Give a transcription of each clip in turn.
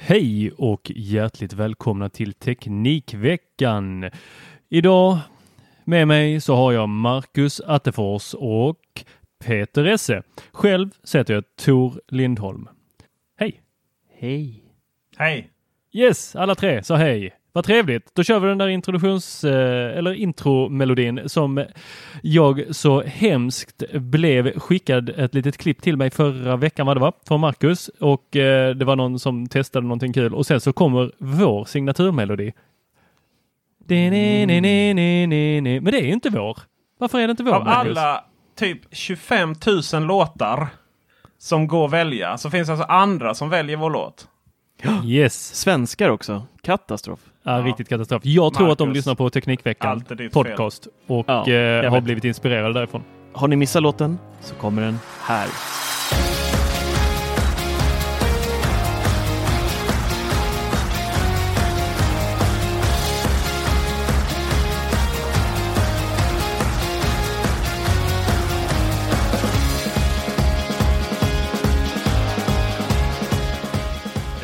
Hej och hjärtligt välkomna till Teknikveckan. Idag med mig så har jag Marcus Attefors och Peter Esse. Själv så heter jag Tor Lindholm. Hej! Hej! Hej! Yes, alla tre sa hej. Vad trevligt. Då kör vi den där introduktions eh, eller intromelodin som jag så hemskt blev skickad ett litet klipp till mig förra veckan vad det var från Marcus och eh, det var någon som testade någonting kul och sen så kommer vår signaturmelodi. Men det är ju inte vår. Varför är det inte vår? Av Marcus? alla typ 25 000 låtar som går att välja så finns alltså andra som väljer vår låt. Yes. Svenskar också. Katastrof. Ja, riktigt katastrof. Jag tror att de Marcus, lyssnar på Teknikveckan allt är ditt podcast och Ja, eh, jag har vet. blivit inspirerade därifrån. Har ni missat låten så kommer den här.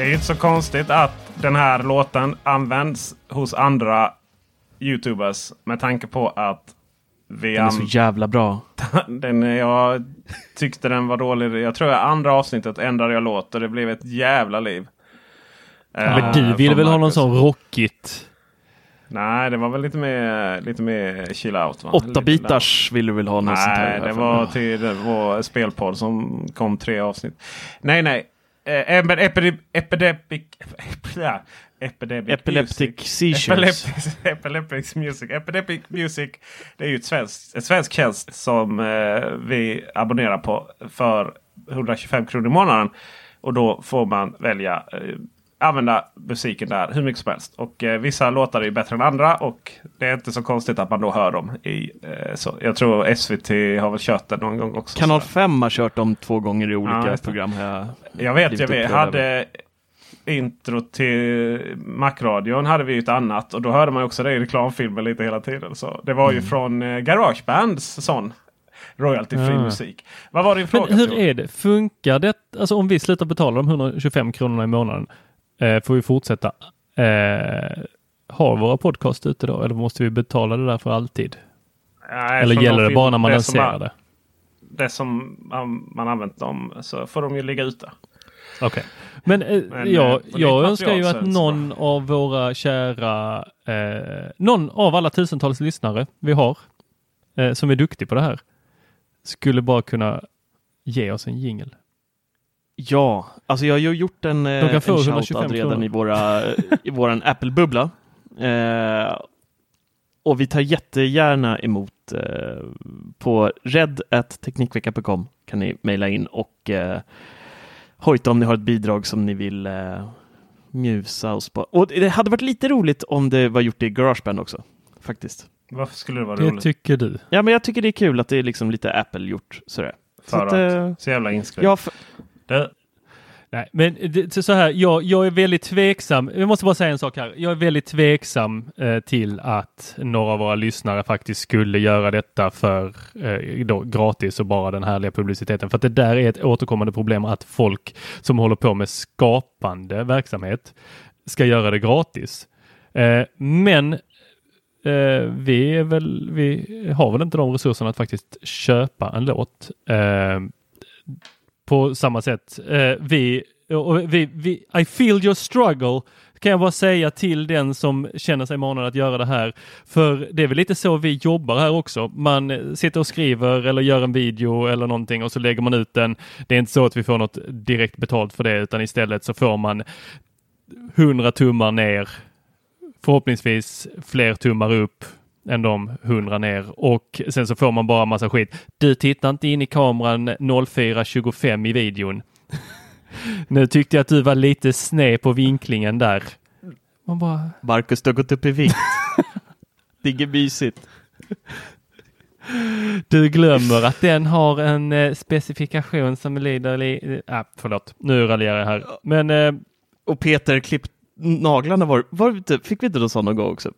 Är ju inte så konstigt att den här låten används hos andra Youtubers med tanke på att vi Den är så jävla bra. den, jag tyckte den var dålig. Jag tror jag andra avsnittet ändrade jag låt och det blev ett jävla liv. Men Eh, du ville väl ha någon sån rockigt? Nej, det var väl lite mer, lite mer chill out. Va? Åtta Lite bitars vill du väl ha? Nej, det var till det- vår spelpodd som kom tre avsnitt. Nej, nej. Eh, men epidemic... Epidemic... Ja, epidemic Epileptic music. seizures. Epileptic, epileptic music. Epidemic music. Det är ju ett svenskt, ett svensk tjänst som eh, vi abonnerar på för 125 kronor i månaden. Och då får man välja eh, använda musiken där hur mycket som helst. Och eh, vissa låtar är ju bättre än andra och det är inte så konstigt att man då hör dem. I, eh, så. Jag tror SVT har väl kört den någon gång också. Kanal så. 5 har kört dem två gånger i olika Ja, det. program. Jag, Jag vet, jag vet. över. Hade intro till Macradion hade vi ju ett annat och då hörde man också det i reklamfilmer lite hela tiden. Så det var ju Mm. från eh, Garagebands sån royalty-fri Ah. musik. Vad var din fråga? Men hur är det? Funkar det? Alltså om vi slutar betala de 125 kronorna i månaden, eh, får vi fortsätta eh, ha våra podcast ute då? Eller måste vi betala det där för alltid? Nej, Eller gäller de det bara när man lanserar det? Det som man, man använt dem så får de ju ligga ute. Okej. Men, eh, Men, jag, eh, ditt jag önskar ju att så- så- någon av våra kära, eh, någon av alla tusentals lyssnare vi har, eh, som är duktig på det här, skulle bara kunna ge oss en jingel. Ja, alltså jag har ju gjort en, eh, en 125 shoutout redan i, våra, i våran Apple-bubbla. Eh, och vi tar jättegärna emot eh, på red.teknikveckan.com kan ni mejla in och eh, hojta om ni har ett bidrag som ni vill eh, mjusa oss på. Och det hade varit lite roligt om det var gjort i Garageband också, faktiskt. Varför skulle det vara Det roligt? tycker du. Ja, men jag tycker det är kul att det är liksom lite Apple-gjort sådär. Så För att, att, eh, så jävla inskrivet. ja, för, det, Nej, men det, så här, jag, jag är väldigt tveksam. Jag måste bara säga en sak här. Jag är väldigt tveksam eh, till att några av våra lyssnare faktiskt skulle göra detta för eh, då, gratis och bara den härliga publiciteten. För att det där är ett återkommande problem att folk som håller på med skapande verksamhet ska göra det gratis. Eh, men eh, vi, är väl, vi har väl inte de resurserna att faktiskt köpa en låt. Eh, på samma sätt. Eh, vi, och vi, vi, I feel your struggle kan jag bara säga till den som känner sig manad att göra det här. För det är väl lite så vi jobbar här också. Man eh, sitter och skriver eller gör en video eller någonting och så lägger man ut den. Det är inte så att vi får något direkt betalt för det utan istället så får man hundra tummar ner. Förhoppningsvis fler tummar upp än de hundra ner och sen så får man bara massa skit. Du tittar inte in i kameran 04.25 i videon. nu tyckte jag att du var lite sned på vinklingen där. Man bara... Marcus, du har gått upp i vikt. det är inget mysigt. Du glömmer att den har en eh, specifikation som lider... Li äh, förlåt, nu raljerar jag här. Men... Eh, och Peter klippt naglarna var, var fick vi inte någon sån någon gång också?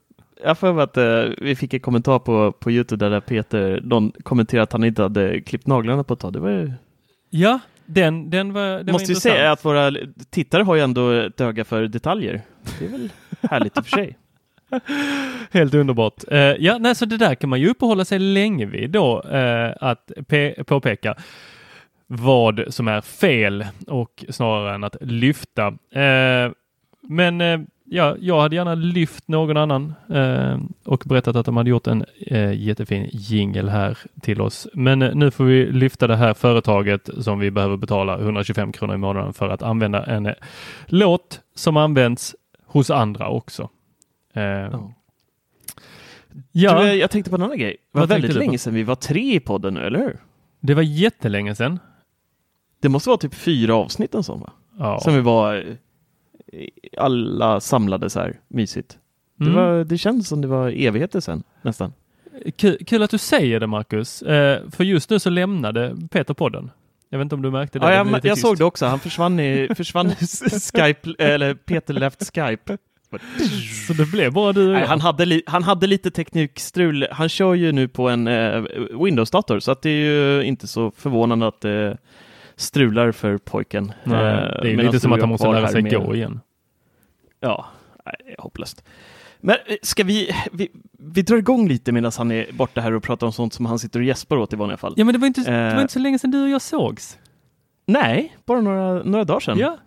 Jag får att eh, vi fick en kommentar på, på Youtube där Peter, någon kommenterade att han inte hade klippt naglarna på ett tag. Det var ju... Ja, den, den var den Måste var ju säga att våra tittare har ju ändå ett öga för detaljer. Det är väl härligt i och för sig. Helt underbart. Uh, ja, nej, så det där kan man ju uppehålla sig länge vid då, uh, att påpeka vad som är fel och snarare än att lyfta. Uh, men ja, jag hade gärna lyft någon annan eh, och berättat att de hade gjort en eh, jättefin jingel här till oss. Men eh, nu får vi lyfta det här företaget som vi behöver betala 125 kronor i månaden för att använda en eh, låt som används hos andra också. Oh. Ja. Du, jag tänkte på en annan grej. Det var väldigt länge sedan vi var tre i podden nu, eller hur? Det var jättelänge sedan. Det måste vara typ fyra avsnitt och sånt va? Ja. Som vi var alla samlades här, mysigt. Mm. Det, var, det känns som det var evigheter sedan nästan. Kul, kul att du säger det Marcus, eh, för just nu så lämnade Peter podden. Jag vet inte om du märkte det? Ja, jag, jag såg det också. Han försvann i, försvann i Skype, eller Peter left Skype. Så det blev bara du Nej, han, hade li, han hade lite teknikstrul. Han kör ju nu på en eh, Windows-dator, så att det är ju inte så förvånande att det eh, strular för pojken. Nej, det är ju lite som att han måste lära sig gå igen. Ja, nej, hopplöst. Men eh, ska vi, vi, vi drar igång lite medan han är borta här och pratar om sånt som han sitter och gäspar åt i vanliga fall. Ja, men det var inte, eh, det var inte så länge sedan du och jag sågs. Nej, bara några, några dagar sedan. Ja.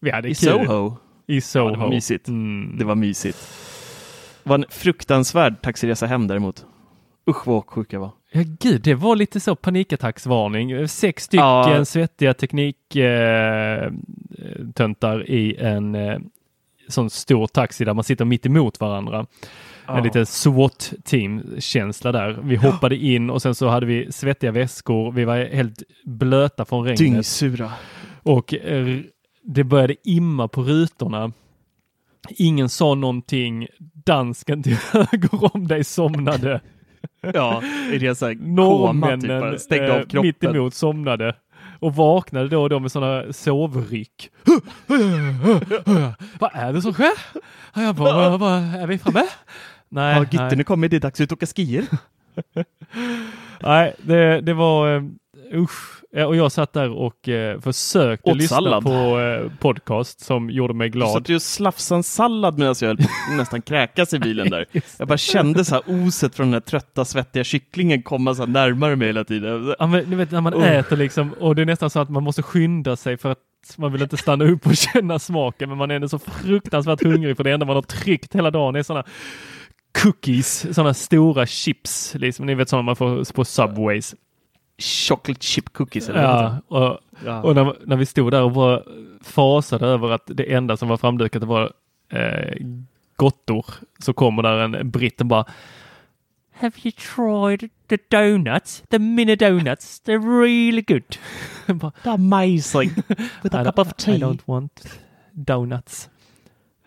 Vi hade I kul. Soho. I Soho. Ja, det var mysigt. Mm. Det var mysigt. Det var en fruktansvärd taxiresa hem däremot. Usch vad sjuk jag var. Ja gud, det var lite så panikattacksvarning. Sex stycken ja. svettiga tekniktöntar eh, i en eh, sån stor taxi där man sitter mitt emot varandra. Ja. En liten SWAT-team-känsla där. Vi hoppade in och sen så hade vi svettiga väskor. Vi var helt blöta från regnet. Dyngsura. Och eh, det började imma på rutorna. Ingen sa någonting. Dansken till höger om dig somnade. Ja, i det så Norrmännen typ, stängde av eh, kroppen. mitt emot somnade och vaknade då och då med sådana sovryck. Vad är det som sker? Jag bara, bara, är vi framme? Nej. Har Gitte, nu kommer det dags att åka skier. nej, det, det var uh, usch. Och jag satt där och eh, försökte Åt lyssna sallad. på eh, podcast som gjorde mig glad. Du satt ju och slafsade en sallad medan jag nästan kräkas i bilen där. Jag bara kände så här oset från den här trötta, svettiga kycklingen komma så närmare mig hela tiden. Ja, men du vet när man oh. äter liksom och det är nästan så att man måste skynda sig för att man vill inte stanna upp och känna smaken, men man är ändå så fruktansvärt hungrig för det enda man har tryckt hela dagen är sådana cookies, sådana stora chips, liksom, ni vet sådana man får på Subways chocolate chip cookies. Eller ja, och, ja. och när, när vi stod där och bara fasade över att det enda som var framdukat var eh, gottor så kommer där en britt och bara Have you tried the donuts? The mini donuts? They're really good. They're amazing. With a cup of tea. I don't want donuts.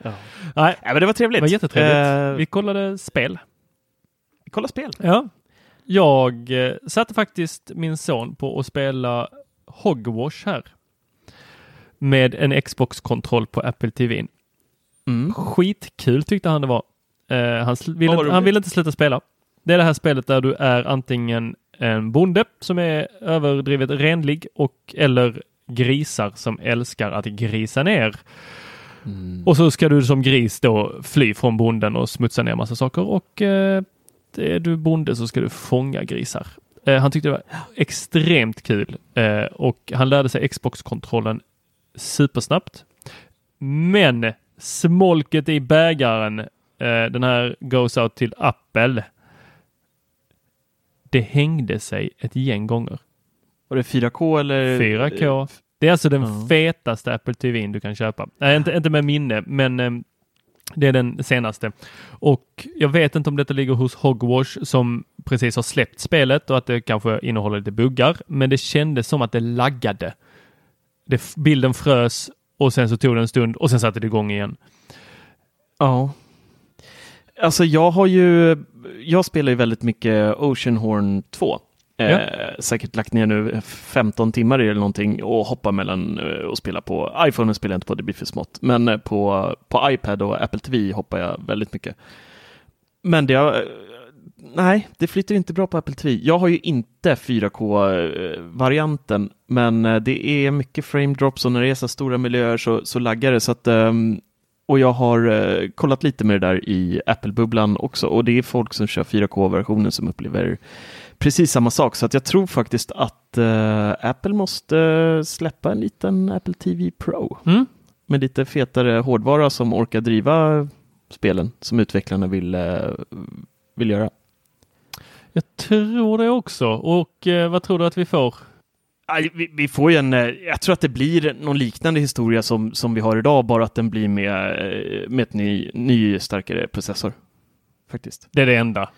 Ja. Nej, ja, men det var trevligt. Det var jättetrevligt. Uh, vi kollade spel. Vi kollade spel? Ja. Jag eh, satte faktiskt min son på att spela Hogwash här. med en Xbox-kontroll på Apple TV. Mm. Skitkul tyckte han det var. Eh, han, var inte- han ville inte sluta spela. Det är det här spelet där du är antingen en bonde som är överdrivet renlig och eller grisar som älskar att grisa ner. Mm. Och så ska du som gris då fly från bonden och smutsa ner massa saker och eh, är du bonde så ska du fånga grisar. Eh, han tyckte det var extremt kul eh, och han lärde sig Xbox-kontrollen supersnabbt. Men smolket i bägaren, eh, den här goes out till Apple. Det hängde sig ett gäng gånger. Var det 4K eller? 4K. Det är alltså den Ja. fetaste Apple TV du kan köpa. Nej, inte, inte med minne, men eh, det är den senaste. Och jag vet inte om detta ligger hos Hogwash som precis har släppt spelet och att det kanske innehåller lite buggar, men det kändes som att det laggade. Det, bilden frös och sen så tog det en stund och sen satte det igång igen. Ja. Alltså jag har ju, jag spelar ju väldigt mycket Oceanhorn 2. Eh, Ja. Säkert lagt ner nu 15 timmar eller någonting och hoppar mellan eh, och spelar på iPhone spelar jag inte på, det blir för smått. Men eh, på, på iPad och Apple TV hoppar jag väldigt mycket. Men det eh, nej, det flyter inte bra på Apple TV. Jag har ju inte 4K-varianten, eh, men eh, det är mycket frame drops och när det är så stora miljöer så, så laggar det. Så att, ehm, och jag har eh, kollat lite med det där i Apple-bubblan också och det är folk som kör 4K-versionen som upplever precis samma sak. Så att jag tror faktiskt att eh, Apple måste släppa en liten Apple TV Pro Mm. med lite fetare hårdvara som orkar driva spelen som utvecklarna vill, eh, vill göra. Jag tror det också. Och eh, vad tror du att vi får? Vi får ju en, eh, jag tror att det blir någon liknande historia som, som vi har idag, bara att den blir med, eh, med ett ny, ny starkare processor. Faktiskt. Det är det enda.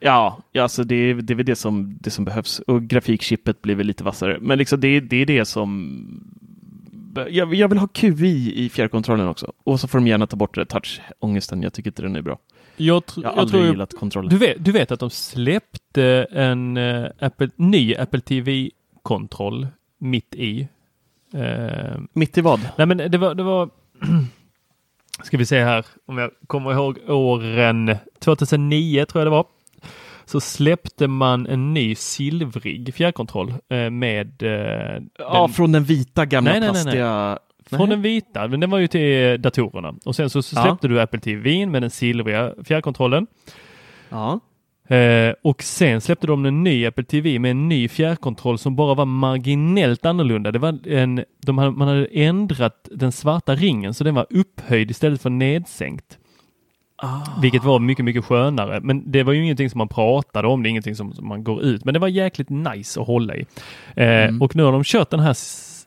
Ja, alltså det, det är väl det som, det som behövs. Och grafikchippet blir väl lite vassare. Men liksom det, det är det som... Jag, jag vill ha QI i fjärrkontrollen också. Och så får de gärna ta bort det touch-ångesten. Jag tycker inte den är bra. Jag, tr- Jag har jag aldrig tror gillat kontrollen. Du vet, du vet att de släppte en eh, Apple, ny Apple TV-kontroll mitt i. Eh, Mitt i vad? nej men det var, det var ska vi se här om jag kommer ihåg åren 2009 tror jag det var. Så släppte man en ny silvrig fjärrkontroll eh, med eh, Ja, den, från den vita gamla Nej, nej, nej, plastiga... från Nej. den vita, men den var ju till datorerna. Och sen så släppte du Apple TV med den silvriga fjärrkontrollen. Ja. Eh, och sen släppte de en ny Apple TV med en ny fjärrkontroll som bara var marginellt annorlunda. Det var en, de hade, man hade ändrat den svarta ringen så den var upphöjd istället för nedsänkt. Vilket var mycket, mycket skönare. Men det var ju ingenting som man pratade om, det är ingenting som, som man går ut. Men det var jäkligt nice att hålla i. Eh, Och nu har de kört den här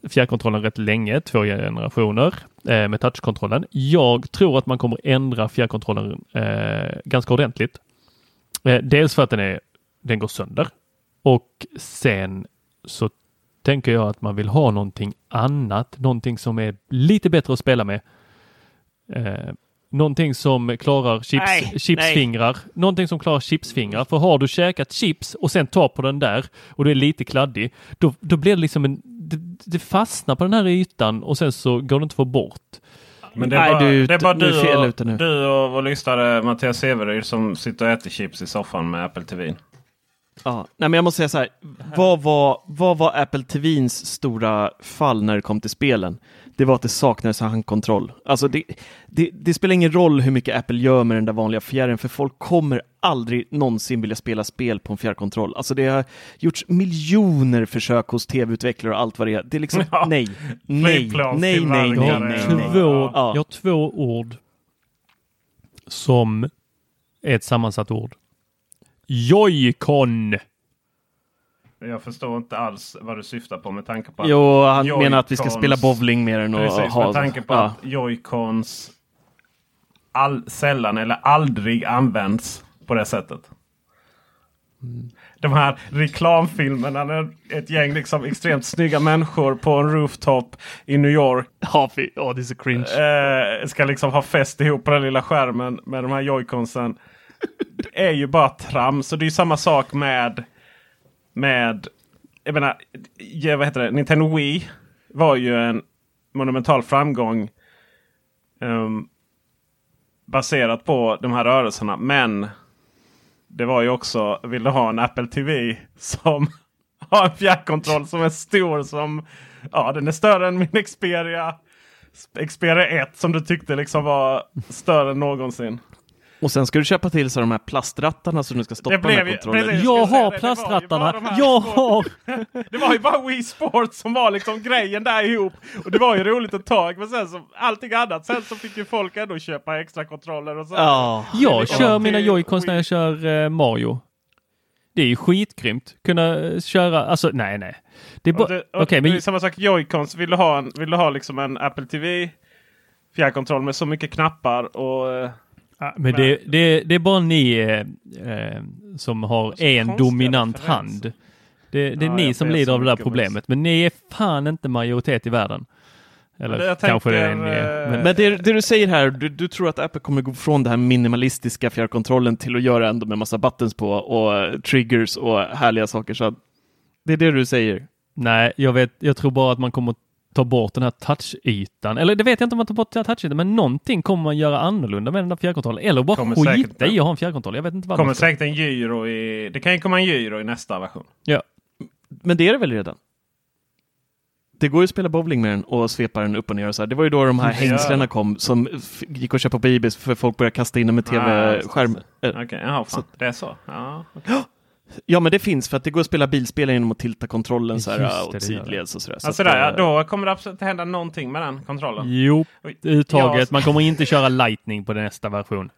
fjärrkontrollen rätt länge, två generationer eh, med touchkontrollen. Jag tror att man kommer ändra fjärrkontrollen eh, ganska ordentligt. Eh, dels för att den, är, den går sönder och sen så tänker jag att man vill ha någonting annat, någonting som är lite bättre att spela med. Någonting som klarar chips, Nej, chipsfingrar. Någonting som klarar chipsfingrar. För har du käkat chips och sen tar på den där och du är lite kladdig, då, då blir det liksom en... Det, det fastnar på den här ytan och sen så går det inte att få bort. Men det är Nej, bara du- det är bara du är du, fel och, ute nu. du och vår lyssnare Mattias Severyd som sitter och äter chips i soffan med Apple TV. Ja, nej men jag måste säga så här. Vad var, vad var Apple TVns stora fall när det kom till spelen? Det var att det saknades handkontroll. Alltså det, det, det spelar ingen roll hur mycket Apple gör med den där vanliga fjärren, för folk kommer aldrig någonsin vilja spela spel på en fjärrkontroll. Alltså det har gjorts miljoner försök hos tv-utvecklare och allt vad det är. Det är liksom, Ja. nej, nej, nej, nej, nej, nej, två, Ja. jag har två ord som är ett sammansatt ord. Joy-Con. Jag förstår inte alls vad du syftar på med tanke på att, Jo, han Joy-Cons- menar att vi ska spela bowling den och precis, ha... med tanke på ja. att Joy-Cons all, sällan eller aldrig används på det sättet. De här reklamfilmerna när ett gäng liksom extremt snygga människor på en rooftop i New York Ja, ja, det är så cringe. eh, ska liksom ha fest ihop på den lilla skärmen med de här joyconsen. Det är ju bara trams. Och det är ju samma sak med med jag menar, ja, vad heter det? Nintendo Wii var ju en monumental framgång. Um, baserat på de här rörelserna. Men det var ju också, vill du ha en Apple TV som har en fjärrkontroll som är stor som, ja den är större än min Xperia. Xperia 1 som du tyckte liksom var större än någonsin. Och sen ska du köpa till sig de här plastrattarna som du ska stoppa Det blev ju- kontrollen. precis. Jag har det, det var ju plastrattarna. Jag har! Det var ju bara Wii Sports som var liksom grejen där ihop. Och det var ju roligt ett tag. Men sen så allting annat. Sen så fick ju folk ändå köpa extra kontroller och så. Ja, Jag kör mina joycons när jag kör eh, Mario. Det är ju skitgrymt. Kunna eh, köra, alltså nej nej. Det är Och bara, okej är men samma sak Joy-Cons. Vill du ha, en, vill du ha liksom en Apple TV fjärrkontroll med så mycket knappar och... eh, Ja, men det, det, det är bara ni eh, eh, som har Så en dominant hand. Det, det är Ja, ni som lider av det där problemet. Men ni är fan inte majoritet i världen. Eller jag kanske det är tänker, ni är. eh, Men, Men det, det du säger här, du, du tror att Apple kommer gå från den här minimalistiska fjärrkontrollen till att göra ändå med massa buttons på och eh, triggers och härliga saker. Så det är det du säger. nej, jag, vet, jag tror bara att man kommer ta bort den här touchytan. Eller det vet jag inte om man tar bort den här touchytan, men någonting kommer man göra annorlunda med den där fjärrkontrollen. Eller bara Kommer skita säkert- i att ha en fjärrkontroll. Jag vet inte vad kommer säkert en gyro i... Det kan ju komma en gyro i nästa version. Ja. Men det är det väl redan? Det går ju att spela bowling med den och svepa den upp och ner och så här. Det var ju då de här hängslena kom som gick att köpa på Ebay för folk började kasta in dem med Ah, tv-skärm. Okej, jaha, fan. det är så. Ja, okej. Ja, men det finns för att det går att spela bilspel genom att tilta kontrollen så här det, åt sidleds och sådär. Så Alltså där, då kommer det absolut hända någonting med den kontrollen. Jo, uttaget. Ja, Man kommer inte köra lightning på den nästa version.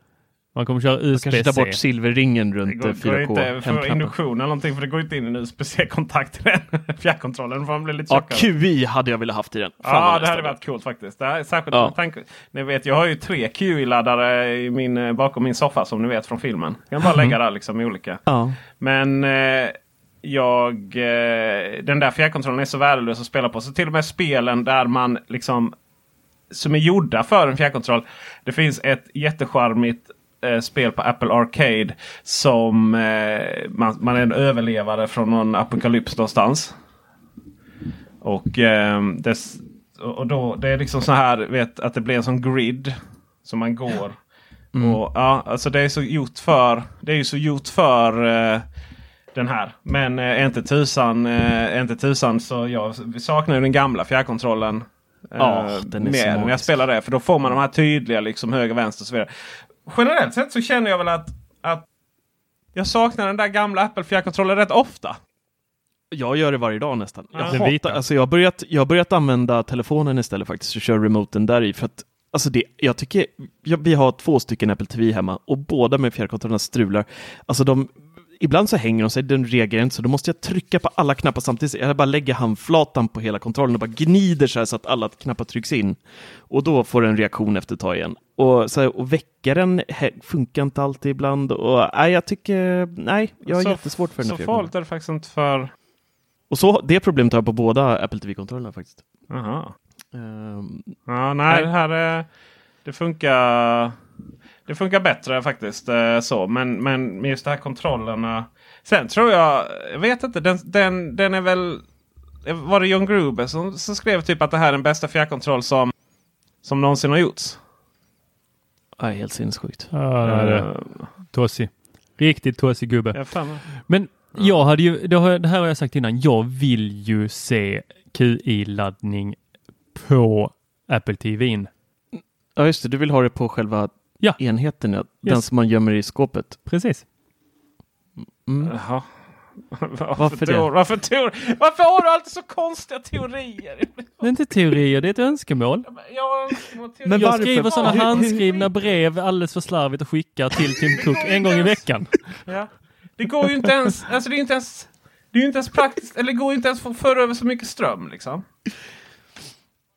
Man kommer köra Då kanske ta bort USB-C. silverringen Det runt går, eh, går 4K. inte för induktion eller någonting för det går inte in en USB-C-kontakt i den fjärrkontrollen. Får man bli lite Ja, tjockare. QI hade jag velat haft i den. Fan Ja, det hade varit coolt faktiskt. Det här är särskilt Ja. tanke... Ni vet, jag har ju tre QI-laddare i min, eh, bakom min soffa som ni vet från filmen. Jag kan bara lägga där liksom i olika. Ja. Men eh, jag... Eh, den där fjärrkontrollen är så värdelös att spela på. Så till och med spelen där man liksom... Som är gjorda för en fjärrkontroll. Det finns ett jättecharmigt eh, spel på Apple Arcade. Som eh, man, man är en överlevare från någon apokalyps någonstans. Och, eh, dess, och då, det är liksom så här vet, att det blir en sån grid. Som man går. Och, ja, alltså det är så gjort för, det är ju så gjort för eh, den här. Men eh, inte tusan, eh, inte tusan så jag saknar ju den gamla fjärrkontrollen. eh, Ja, den är mer när jag spelar det. För då får man de här tydliga liksom höger, vänster och så vidare. Generellt sett så känner jag väl att, att jag saknar den där gamla Apple fjärrkontrollen rätt ofta. Jag gör det varje dag nästan. Jag, Ja. Den hatar, alltså jag, har börjat, jag har börjat använda telefonen istället faktiskt och kör remoten där i. För att, alltså det, jag tycker, jag, vi har två stycken Apple TV hemma och båda med fjärrkontrollerna strular. Alltså de, ibland så hänger de sig, den reagerar inte så då måste jag trycka på alla knappar samtidigt. Jag bara lägger handflatan på hela kontrollen och bara gnider så här så att alla knappar trycks in. Och då får den en reaktion efter ett tag igen. Och, så här, och väckaren funkar inte alltid ibland. Och, nej, jag tycker, nej, jag har Så- jättesvårt för den Så farligt är det faktiskt inte för... Och så, det problemet har jag på båda Apple TV-kontrollerna faktiskt. Aha. Ehm, Ja, nej, Nej. det här är, det funkar. Det funkar bättre faktiskt. eh, så. Men, men med just de här kontrollerna. Sen tror jag, jag vet inte, den, den, den är väl... Var det John Gruber som, som skrev typ att det här är den bästa fjärrkontroll som, som någonsin har gjorts? nej, helt sinnessjukt. Ja, det är det. Eh, Tossig. Riktigt tossig gubbe. för mig. Men jag hade ju, det, har, det här har jag sagt innan, jag vill ju se QI-laddning på Apple TVn. Ja, just det, du vill ha det på själva Ja. enheten, ja. den Yes. som man gömmer i skåpet. Precis. Mm. Jaha. Varför, Varför det? tror, varför, tror, varför har du alltid så konstiga teorier? Det är inte teorier, det är ett önskemål. Jag, Men jag skriver sådana handskrivna brev alldeles för slarvigt och skickar till Tim Cook en gång i veckan. Ja. Det går ju inte ens, alltså det är inte ens, det är inte ens praktiskt, eller det går ju inte ens att föra över så mycket ström liksom.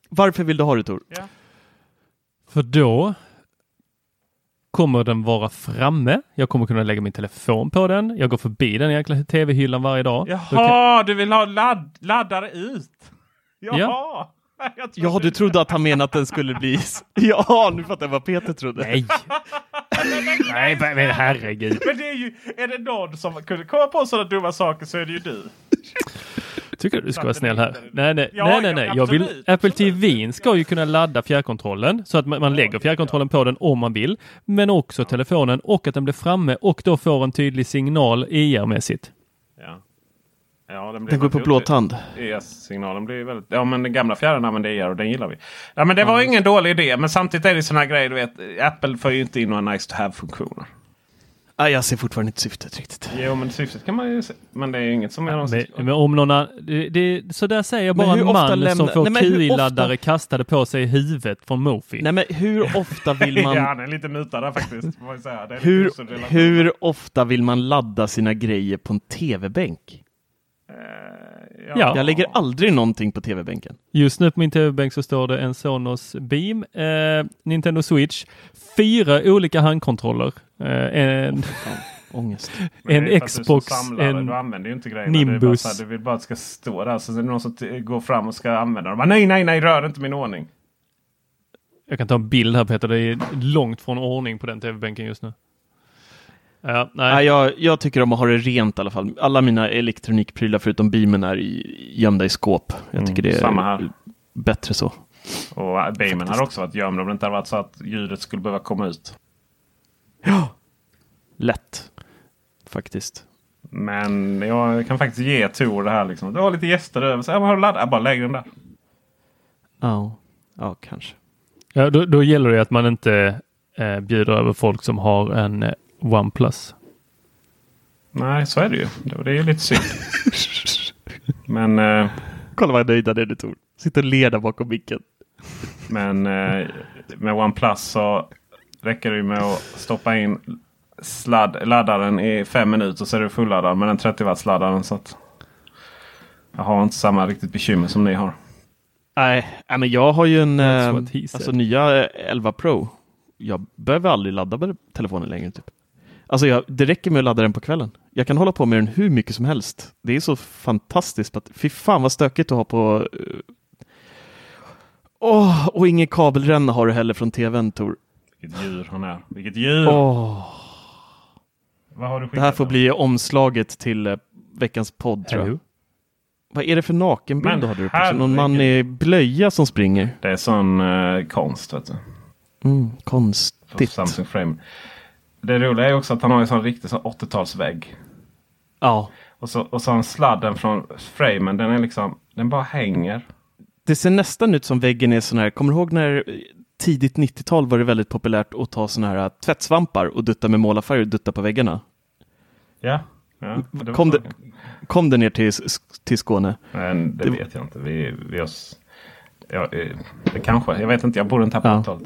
Varför vill du ha det Tor? För då kommer den vara framme. Jag kommer kunna lägga min telefon på den. Jag går förbi den jäkla tv-hyllan varje dag. Då kan- Jaha, du vill ha ladd, laddare ut? Jaha! Trodde- Ja, du trodde att han menade att den skulle bli... Ja, nu fattar jag vad Peter trodde. Nej! Nej, men men herregud. Men det är ju, är det någon som kunde komma på sådana dumma saker så är det ju du. Tycker du ska vara snäll här? Nej, nej, Ja, nej, nej, ja, nej. Jag vill, absolut, Apple. TV ska ju kunna ladda fjärrkontrollen så att man, man lägger fjärrkontrollen på den om man vill, men också telefonen och att den blir framme och då får en tydlig signal IR-mässigt. Ja. Ja, den, blir Den går på väldigt blå tand. ES-signalen blir väldigt... Ja, men den gamla fjärren använder ER och den gillar vi. Ja, men det var ingen dålig idé. Men samtidigt är det sådana här grejer, du vet. Apple får ju inte in några nice to have-funktioner. Ah, jag ser fortfarande inte syftet riktigt. Jo, men syftet kan man ju se. Men det är ju inget som är Men, någonsin... men om någon annan, det, det, så där säger Men bara hur en ofta man lämnar- som får men QI-laddare ofta- kastade på sig i huvudet från Mofi. Nej, men hur ofta vill man... ja, han är lite mutad där faktiskt. Får man ju säga. Det är lite hur, hur ofta vill man ladda sina grejer på en tv-bänk? Eh, Ja. Jag lägger aldrig någonting på tv-bänken. Just nu på min tv-bänk så står det en Sonos Beam, eh, Nintendo Switch, fyra olika handkontroller, en, Fan, ångest. En det Xbox, en Du använder ju inte grejerna. Det är bara Nimbus. här, du vill bara att det ska stå där. Så är det någon som går fram och ska använda dem. Nej, nej, nej, rör inte min ordning. Jag kan ta en bild här Peter, det är långt från ordning på den tv-bänken just nu. Ja, nej. Nej, jag, jag tycker om att ha det rent i alla fall. Alla mina elektronikprylar förutom beamen är i, gömda i skåp. Jag Mm, tycker det är bättre så. Och äh, Bayman hade också varit gömd om det inte hade varit så att ljudet skulle behöva komma ut. Lätt. Faktiskt. Men jag kan faktiskt ge Tor det här liksom. Du har lite gäster över. Så, ja, har du laddat? Ja, bara lägg den där. Ja, ja kanske. Ja, då, då gäller det att man inte eh, bjuder över folk som har en eh, OnePlus. Nej, så är det ju. Det, det är ju lite synd. Men, eh, Kolla vad nöjda det är du Tor. Sitter och ler där bakom micken. men eh, med OnePlus så räcker det ju med att stoppa in sladd, laddaren i fem minuter så är det fulladdad med den 30 watts laddaren. Så att jag har inte samma riktigt bekymmer som ni har. Nej, men jag har ju en eh, alltså, nya eh, 11 Pro. Jag behöver aldrig ladda med telefonen längre. Typ. Alltså jag, det räcker med att ladda den på kvällen. Jag kan hålla på med den hur mycket som helst. Det är så fantastiskt. Att, fy fan vad stökigt att ha på... eh, Åh, och ingen kabelränna har du heller från tvn Tor. Vilket djur han är. Vilket djur! Åh, Vad har du det här får bli omslaget till eh, veckans podd tror jag. Vad är det för nakenbild Men du har uppe? Någon man i blöja som springer. Det är sån eh, konst. Vet du. Mm, Från konstigt. Samsung Frame. Det roliga är också att han har en sån riktig sån 80-talsvägg. Ja, Och så, och så har han sladden från framen. Den är liksom, den bara hänger. Det ser nästan ut som väggen är sån här, kommer du ihåg när tidigt 90-tal var det väldigt populärt att ta såna här eh, tvättsvampar och dutta med målarfärg och dutta på väggarna? Ja. ja det Kom det- Kom det ner till, till Skåne? Men det det- vet jag inte. Vi, vi oss, ja, eh, det kanske. Jag vet inte. Jag bor inte här på Ja.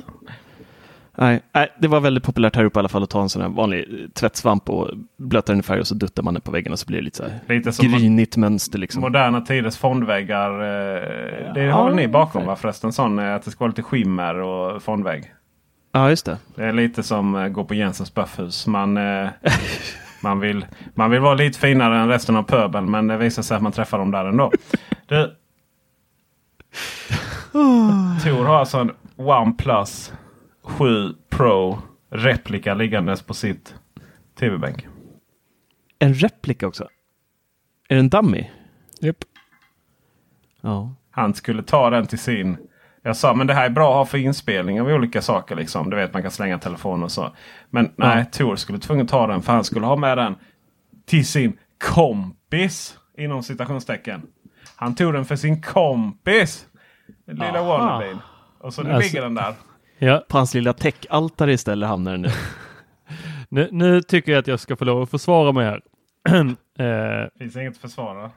80-talet. Nej, nej, det var väldigt populärt här uppe i alla fall att ta en sån här vanlig eh, tvättsvamp och blöta den i färg och så duttar man den på väggen och så blir det lite så här Lite som grynigt mönster liksom. moderna tiders fondväggar. Eh, det har väl ni bakom va förresten? Sån eh, att det ska vara lite skimmer och fondvägg. Ja, just det. Det är lite som eh, gå på Jensens böffhus. Man, eh, man, vill, man vill vara lite finare än resten av pöbeln men det visar sig att man träffar dem där ändå. Du, Tor har alltså en OnePlus 7 Pro replika liggandes på sitt tv-bänk. En replika också. Är det en dummy? Japp. Ja. Han skulle ta den till sin. Jag sa men det här är bra att ha för inspelning av olika saker. Liksom. Du vet man kan slänga telefon och så. Men nej, Tor skulle tvungen ta den för han skulle ha med den till sin kompis. Inom citationstecken. Han tog den för sin kompis. Lilla Aha. wannabeen. Och så nu Alltså- ligger den där. Ja, På hans lilla täckaltare istället hamnar den nu. nu, nu tycker jag att jag ska få lov att försvara mig här. eh, Finns inget att försvara.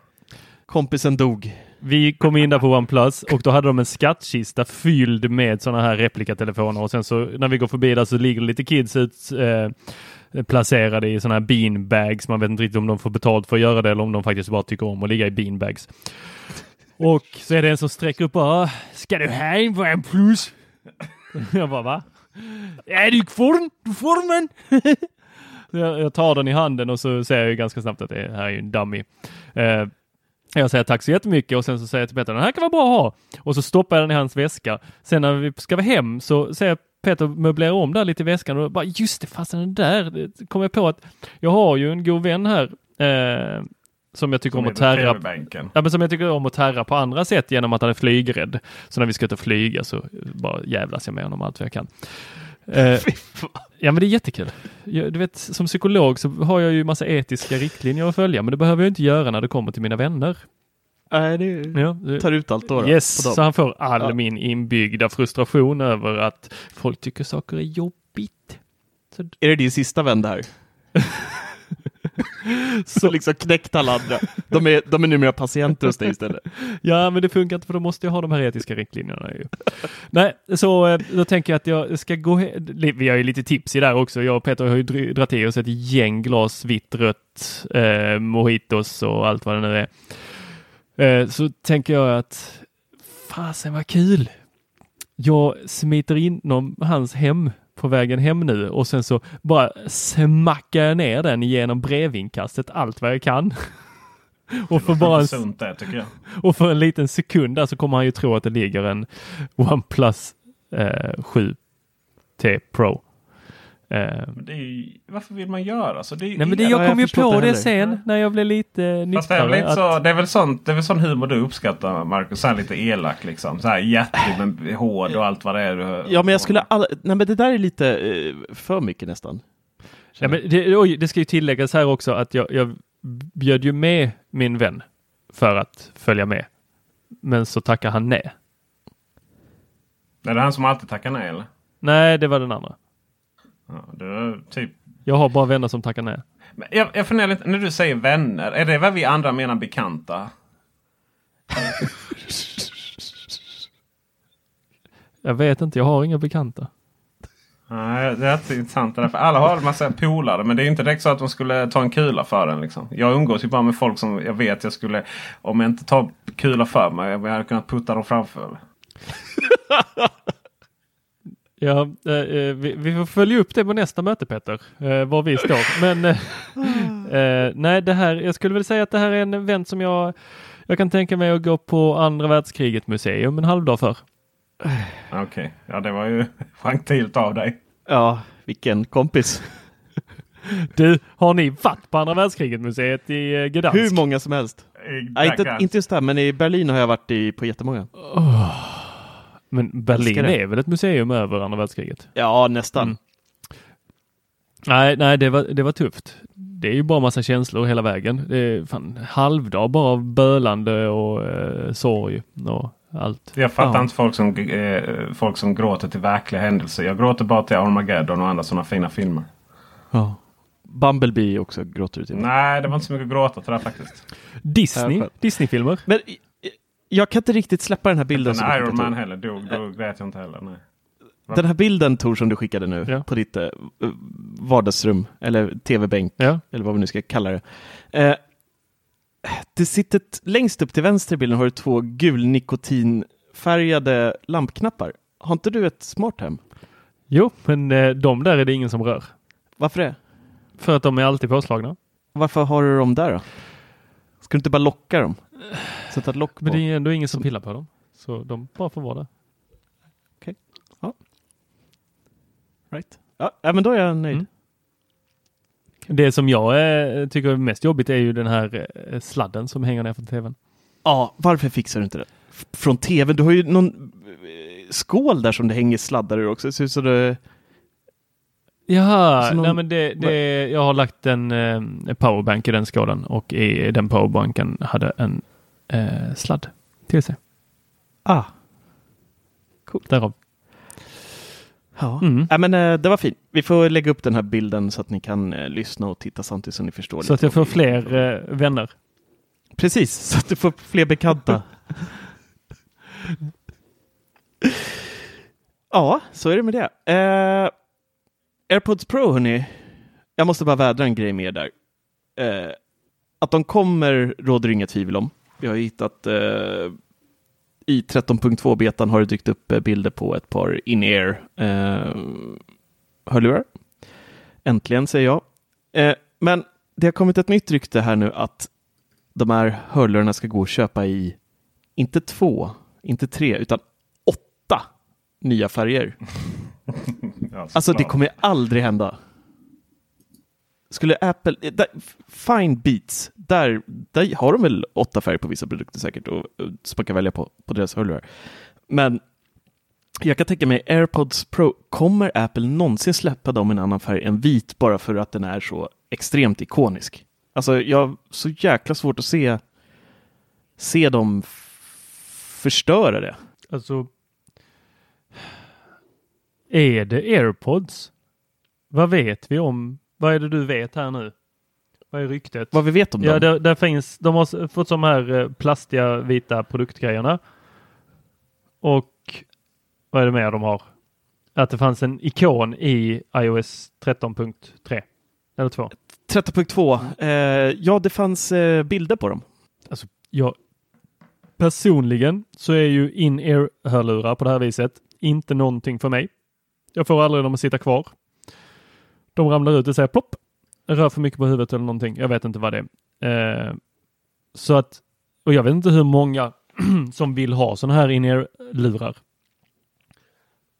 Kompisen dog. vi kom in där på OnePlus och då hade de en skattkista fylld med sådana här replikatelefoner och sen så när vi går förbi där så ligger lite kids ut eh, placerade i sådana här beanbags. Man vet inte riktigt om de får betalt för att göra det eller om de faktiskt bara tycker om att ligga i beanbags. Och så är det en som sträcker upp bara, ska du ha en OnePlus? Jag bara, va? Ja, du får du får den! Jag, tar den i handen och så ser jag ju ganska snabbt att det här är ju en dummy. Eh, jag säger tack så jättemycket och sen så säger jag till Peter den här kan vara bra att ha. Och så stoppar jag den i hans väska. Sen när vi ska vara hem så säger Peter möblera om där lite i väskan och bara just det, fasen den där. Det kom jag på att jag har ju en god vän här. Eh, som jag tycker Som om att tärra. Ja, men som jag tycker om att tärra på andra sätt genom att han är flygrädd. Så när vi ska ut och flyga så bara jävlas jag med honom allt vad jag kan. Eh, ja men det är jättekul. Jag, du vet, som psykolog så har jag ju massa etiska riktlinjer att följa, men det behöver jag inte göra när det kommer till mina vänner. Nej, det Ja, det- tar ut allt då. då yes, så han får all Ja. min inbyggda frustration över att folk tycker saker är jobbigt. Så, Är det din sista vän där? Så liksom knäckt alla andra. De är, de är numera patienter hos dig istället. Ja, men det funkar inte för då måste jag ha de här etiska riktlinjerna. Ju. Nej, så eh, då tänker jag att jag ska gå Vi har ju lite tips i där också. Jag och Peter har ju dragit i oss ett gäng glas vitt, rött, eh, mojitos och allt vad det nu är. Eh, så tänker jag att fasen vad kul. Jag smiter inom hans hem på vägen hem nu och sen så bara smackar jag ner den genom brevinkastet allt vad jag kan. Och för bara en, jag. och för en liten sekund där så kommer han ju tro att det ligger en OnePlus eh, 7T Pro. Eh, Men det är ju, varför vill man göra så? Det är, nej men det, Ja, jag jag kom ju på det heller. sen när jag blev lite Fast det är, väl att- så, det, är väl sånt, det är väl sån humor du uppskattar Marcus? Så här lite elak liksom. Så här hjärtlig men hård och allt vad det är. Du, Ja, men jag skulle all... Nej, men det där är lite eh, för mycket nästan. Ja, men det, oj, det ska ju tilläggas här också att jag, jag bjöd ju med min vän för att följa med. Men så tackar han nej. Är det han som alltid tackar nej eller? Nej, det var den andra. Ja, det typ. Jag har bara vänner som tackar nej. Men jag, jag funderar lite, när du säger vänner, är det vad vi andra menar bekanta? Jag vet inte, jag har inga bekanta. Nej, det är inte intressant. det där, För alla har en massa polare men det är inte direkt så att de skulle ta en kula för en. Liksom. Jag umgås ju bara med folk som jag vet jag skulle, om jag inte tar kula för mig, jag hade kunnat putta dem framför. Ja, eh, eh, vi, vi får följa upp det på nästa möte Peter, eh, var vi står. Men eh, eh, nej, det här, jag skulle väl säga att det här är en event som jag, jag kan tänka mig att gå på andra världskriget museum en halv dag för. Okej, ja det var ju gentilt av dig. Ja, vilken kompis. Du, har ni varit på andra världskriget museet i Gdansk? Hur många som helst. I Nej, inte, inte just där, men i Berlin har jag varit i, på jättemånga. Men Berlin är väl ett museum över andra världskriget? Ja, nästan. Mm. Nej, nej, det var, det var tufft. Det är ju bara massa känslor hela vägen. Det är fan halvdag bara av bölande och eh, sorg och allt. Jag fattar Ja. inte folk som, eh, folk som gråter till verkliga händelser. Jag gråter bara till Armageddon och andra sådana fina filmer. Ja. Bumblebee också gråter du till. Nej, det var inte så mycket att gråta till det faktiskt. Disney. Disneyfilmer. Men jag kan inte riktigt släppa den här bilden. Du Iron Man heller. Då grät jag inte heller. Nej. Den här bilden Tor som du skickade nu Ja. på ditt eh, vardagsrum eller tv-bänk Ja. eller vad vi nu ska kalla det. Eh, det sitter längst upp till vänster i bilden har du två gul nikotinfärgade lampknappar. Har inte du ett smart hem? Jo, men eh, de där är det ingen som rör. Varför det? För att de är alltid påslagna. Varför har du dem där då? Ska du inte bara locka dem? Sätta ett lock på? Men det är ändå ingen som pillar på dem. Så de bara får vara där. Right. Ja, ja, men då är jag nöjd. Mm. Det som jag eh, tycker är mest jobbigt är ju den här eh, sladden som hänger ner från tvn. Ja, varför fixar du inte det? F- Från tv, du har ju någon eh, skål där som det hänger sladdar ur också. Det ser ut som det... Jaha, någon- nej men det, det, jag har lagt en eh, powerbank i den skålen och i den powerbanken hade en eh, sladd till sig. Ah. Därav. Ja. Mm. Ja, men eh, det var fint. Vi får lägga upp den här bilden så att ni kan eh, lyssna och titta samtidigt så ni förstår. Så att jag får fler eh, vänner. Precis, så att du får fler bekanta. ja, så är det med det. AirPods Pro, hörni. Jag måste bara vädra en grej med er där. Att de kommer råder inga tvivel om. Vi har hittat eh, i 13.2-betan har det dykt upp eh, bilder på ett par in-ear eh, hörlurar. Äntligen, säger jag. Eh, men det har kommit ett nytt rykte här nu att de här hörlurarna ska gå att köpa i, inte två, inte tre, utan åtta nya färger. Alltså det kommer aldrig hända. Skulle Apple, eh, där, Fine Beats, där, där har de väl åtta färger på vissa produkter säkert och, och som man kan välja på, på deras hörlurar. Men jag kan tänka mig AirPods Pro, kommer Apple någonsin släppa dem i en annan färg än vit bara för att den är så extremt ikonisk? Alltså jag har så jäkla svårt att se, se dem förstöra det. Alltså. Är det airpods? Vad vet vi om? Vad är det du vet här nu? Vad är ryktet? Vad vi vet om Ja, dem? där, där finns, de har fått de här eh, plastiga vita produktgrejerna. Och vad är det mer de har? Att det fanns en ikon i iOS 13.3 eller 2. 13.2, eh, ja det fanns eh, bilder på dem. Alltså, jag personligen så är ju in-ear hörlurar på det här viset inte någonting för mig. Jag får aldrig dem att sitta kvar. De ramlar ut och säger plopp. Rör för mycket på huvudet eller någonting. Jag vet inte vad det är. Eh, så att, och jag vet inte hur många som vill ha sådana här in-ear-lurar.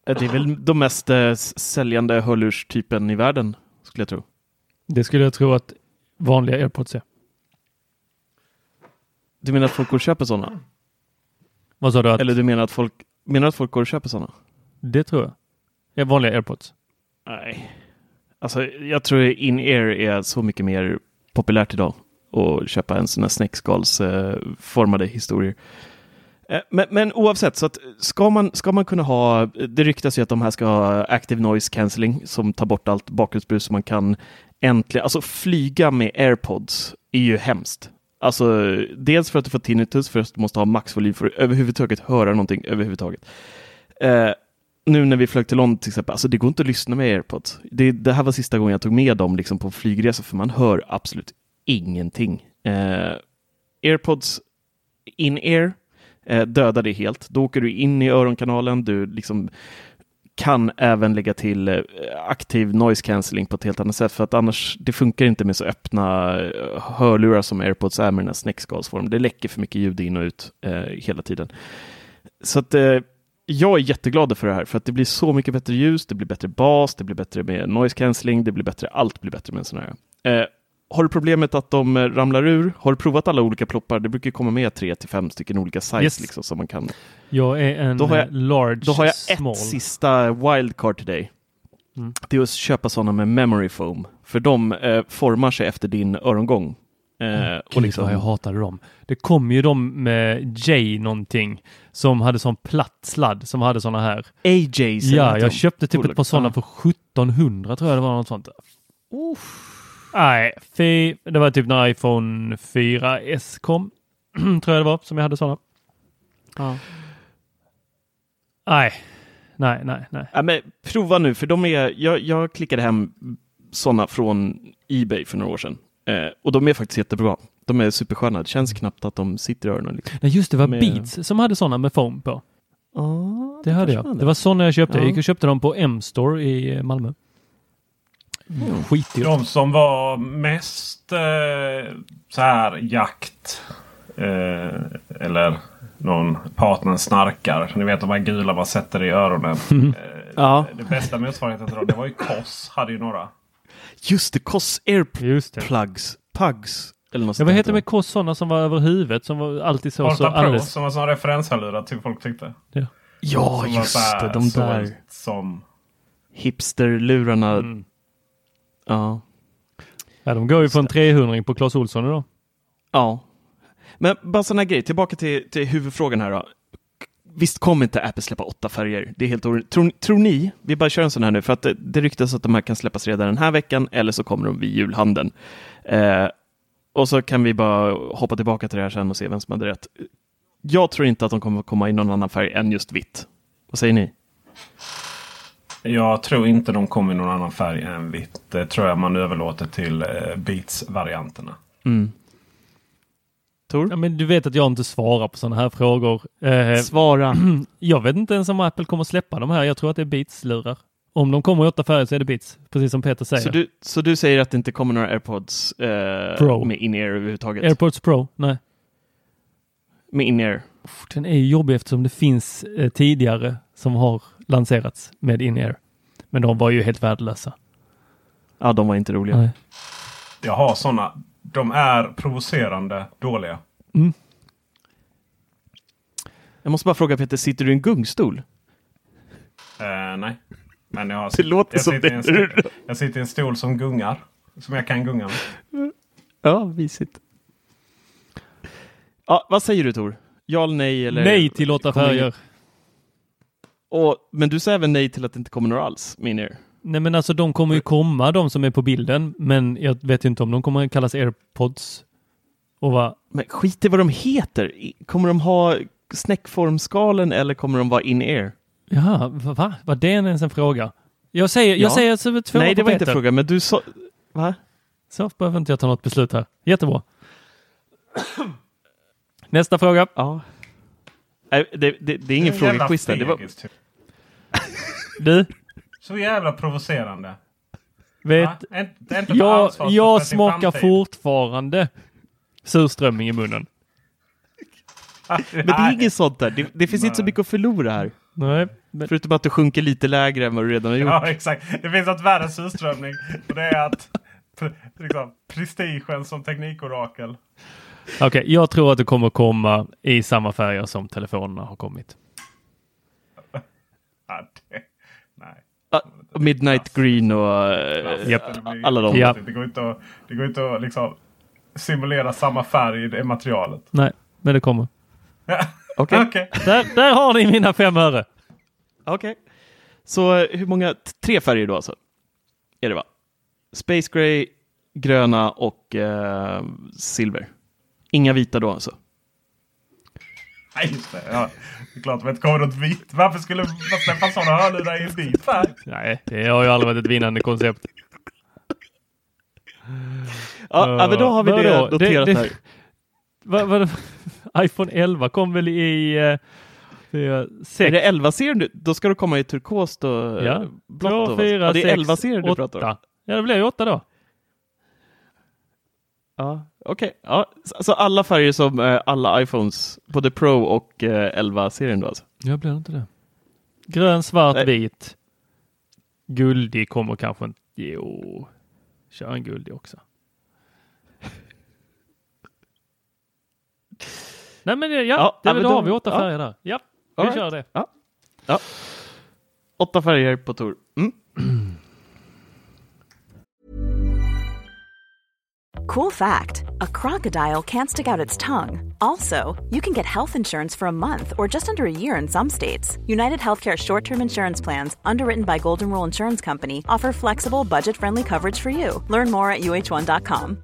Eh, Det är väl de mest eh, säljande hörlurstypen i världen, skulle jag tro. Det skulle jag tro att vanliga airpods är. Du menar att folk går och köper sådana? Vad sa du? Att, Eller du menar att folk, menar att folk går och köper sådana? Det tror jag. Ja, vanliga airpods. Nej. Alltså, jag tror in-ear är så mycket mer populärt idag och köpa en sån här snäckskalsformade eh, historier. Eh, Men, men oavsett, så att ska, man, ska man kunna ha, det ryktas ju att de här ska ha active noise cancelling som tar bort allt bakgrundsbrus så man kan äntligen, alltså flyga med airpods är ju hemskt. Alltså dels för att du får tinnitus, för att du måste ha maxvolym för att överhuvudtaget höra någonting överhuvudtaget. Eh, nu när vi flög till London till exempel, alltså det går inte att lyssna med airpods. Det, det här var sista gången jag tog med dem liksom på flygresa för man hör absolut ingenting. Eh, airpods in-ear eh, dödar det helt. Då åker du in i öronkanalen, du liksom kan även lägga till eh, aktiv noise cancelling på ett helt annat sätt för att annars det funkar inte med så öppna eh, hörlurar som airpods är med den här snäckskalsformen. Det läcker för mycket ljud in och ut eh, hela tiden. Så att eh, jag är jätteglad för det här för att det blir så mycket bättre ljus, det blir bättre bas, det blir bättre med noise cancelling, det blir bättre, allt blir bättre med en sån här. Eh, har du problemet att de eh, ramlar ur? Har du provat alla olika ploppar? Det brukar komma med tre till fem stycken olika size Yes. liksom som man kan. Jag är en Då har jag- eh, large Då har jag small. ett sista wildcard till dig. Mm. Det är att köpa sådana med memory foam, för de eh, formar sig efter din örongång. Eh, och Gud liksom, jag hatade dem. Det kom ju de med J någonting som hade sån platt sladd som hade såna här. AJ säger Ja, jag köpte typ ett par sådana Ja. för 1700 tror jag det var något sånt. Nej, fy. Det var typ när iPhone 4S kom. tror jag det var som jag hade sådana. Ja. Nej, nej, nej, nej. Ja, men prova nu, för de är, jag, jag klickade hem sådana från Ebay för några år sedan. Eh, och de är faktiskt jättebra. De är supersköna. Det känns knappt att de sitter i öronen. Liksom. Nej, just det var Med- Beats som hade sådana med foam på. Ah, Det hade jag. Det var sådana jag köpte. Ja. Jag gick och köpte dem på M-store i eh, Malmö. Mm. Skitdyrt. De som var mest eh, så här jakt. Eh, eller någon partner snarkar. Ni vet de här gula man sätter i öronen. Eh, Ja. Det bästa motsvarigheten till dem, det var ju Koss. Hade ju några. Just det, Koss det. Airplugs. Pugs. Eller något Ja, vad heter det med kost sådana som var över huvudet som var alltid så, så Pro alldeles... som var sån referenshörlurar till folk tyckte. Ja, som var just så här det. De där Som... hipsterlurarna. Mm. Ja. Ja, de går ju på en 300 på Clas Ohlson idag. Ja. Men bara sån här grej, tillbaka till, till huvudfrågan här då. Visst kommer inte Apple släppa åtta färger? Det är helt orimligt. Tror, tror ni, vi bara kör en sån här nu, för att det, det ryktas att de här kan släppas redan den här veckan eller så kommer de vid julhandeln. Eh, och så kan vi bara hoppa tillbaka till det här sen och se vem som hade rätt. Jag tror inte att de kommer komma i någon annan färg än just vitt. Vad säger ni? Jag tror inte de kommer i någon annan färg än vitt. Det tror jag man överlåter till eh, Beats-varianterna. Mm. Tor? Ja, men du vet att jag inte svarar på sådana här frågor. Eh, Svara. jag vet inte ens om Apple kommer släppa de här. Jag tror att det är Beats-lurar. Om de kommer i åtta färger så är det Beats, precis som Peter säger. Så du, så du säger att det inte kommer några AirPods eh, Pro. med in-ear överhuvudtaget? AirPods Pro? Nej. Med in-ear? Den är ju jobbig eftersom det finns eh, tidigare som har lanserats med in-ear. Men de var ju helt värdelösa. Ja, de var inte roliga. Nej. Jag har sådana. De är provocerande dåliga. Jag måste bara fråga Peter, sitter du i en gungstol? Eh, nej. Men jag, Det låter jag, som sitter i en det. stol, jag sitter i en stol som gungar. Som jag kan gunga med. Ja, visigt. Ja, vad säger du Tor? Ja eller nej? Eller... Nej till Kommer färger. Och, men du säger även nej till att det inte kommer några alls, menar du? Nej men alltså de kommer ju komma, de som är på bilden. Men jag vet ju inte om de kommer kallas airpods. Och vad? Men skit i vad de heter. Kommer de ha snäckformskalen eller kommer de vara in-air? Jaha, va? va? Var det ens en fråga? Jag säger, Ja. jag säger alltså två Nej, det var inte Peter. frågan, men du sa... Va? Så behöver inte jag ta något beslut här. Jättebra. Nästa fråga. Ja. Nej, det, det, det är ingen frågequiz där. Det var... typ. Du, Så jävla provocerande. vet, Va? Inte- inte jag, jag smakar fortfarande surströmming i munnen. Men det är inget sånt där. Det, det finns inte så mycket att förlora här. Nej, men Förutom att du sjunker lite lägre än vad du redan har gjort. Ja, exakt. Det finns något värre surströmming. Och det är att pre- liksom, prestigen som teknikorakel. okej, jag tror att det kommer komma i samma färger som telefonerna har kommit. Ja, det, nej. Ah, Midnight Green och eh, Japp. Det blir- alla de. Ja. Det går inte att, det går inte att liksom, simulera samma färg i det materialet. Nej, men det kommer. Okej. Okej. Där, där har ni mina fem öre. Okej. Så eh, hur många? Tre färger då alltså? Är det va? Space Gray, gröna och eh, silver. Inga vita då alltså? Nej, just det. Ja, det är klart att det inte kommer något vitt. Varför skulle man släppa sådana hörlurar i en vit färg? Nej, det har ju aldrig varit ett vinnande koncept. Ja, ja men då har vi det Vadå? noterat Det- det- här. Vad, vad, iPhone 11 kom väl i eh, fyra, sex, Är det 11-serien? du- Då ska du komma i turkost och Ja. eh, blått. två, då, va? fyra, ja, det är sex, 11-serien du pratar om? Ja, det blir ju åtta då. Ja, okej. Ja, så- alla färger som eh, alla iPhones, både Pro och eh, 11-serien då alltså? Jag blir inte det. Grön, svart, Nej. vit. Guldig kommer kanske inte. Jo, kör en guldig också. Nej men ja, Ja, det, ja, då men då- har vi åtta ja. färger där. Ja, vi All right. kör det. Ja. ja. Åtta färger på Tor. Mm. Cool fact a crocodile can't stick out its tongue. Also, you can get health insurance for a month or just under a year in some states. United Healthcare short term insurance plans, underwritten by Golden Rule Insurance Company, offer flexible, budget friendly coverage for you. Learn more at uh1.com.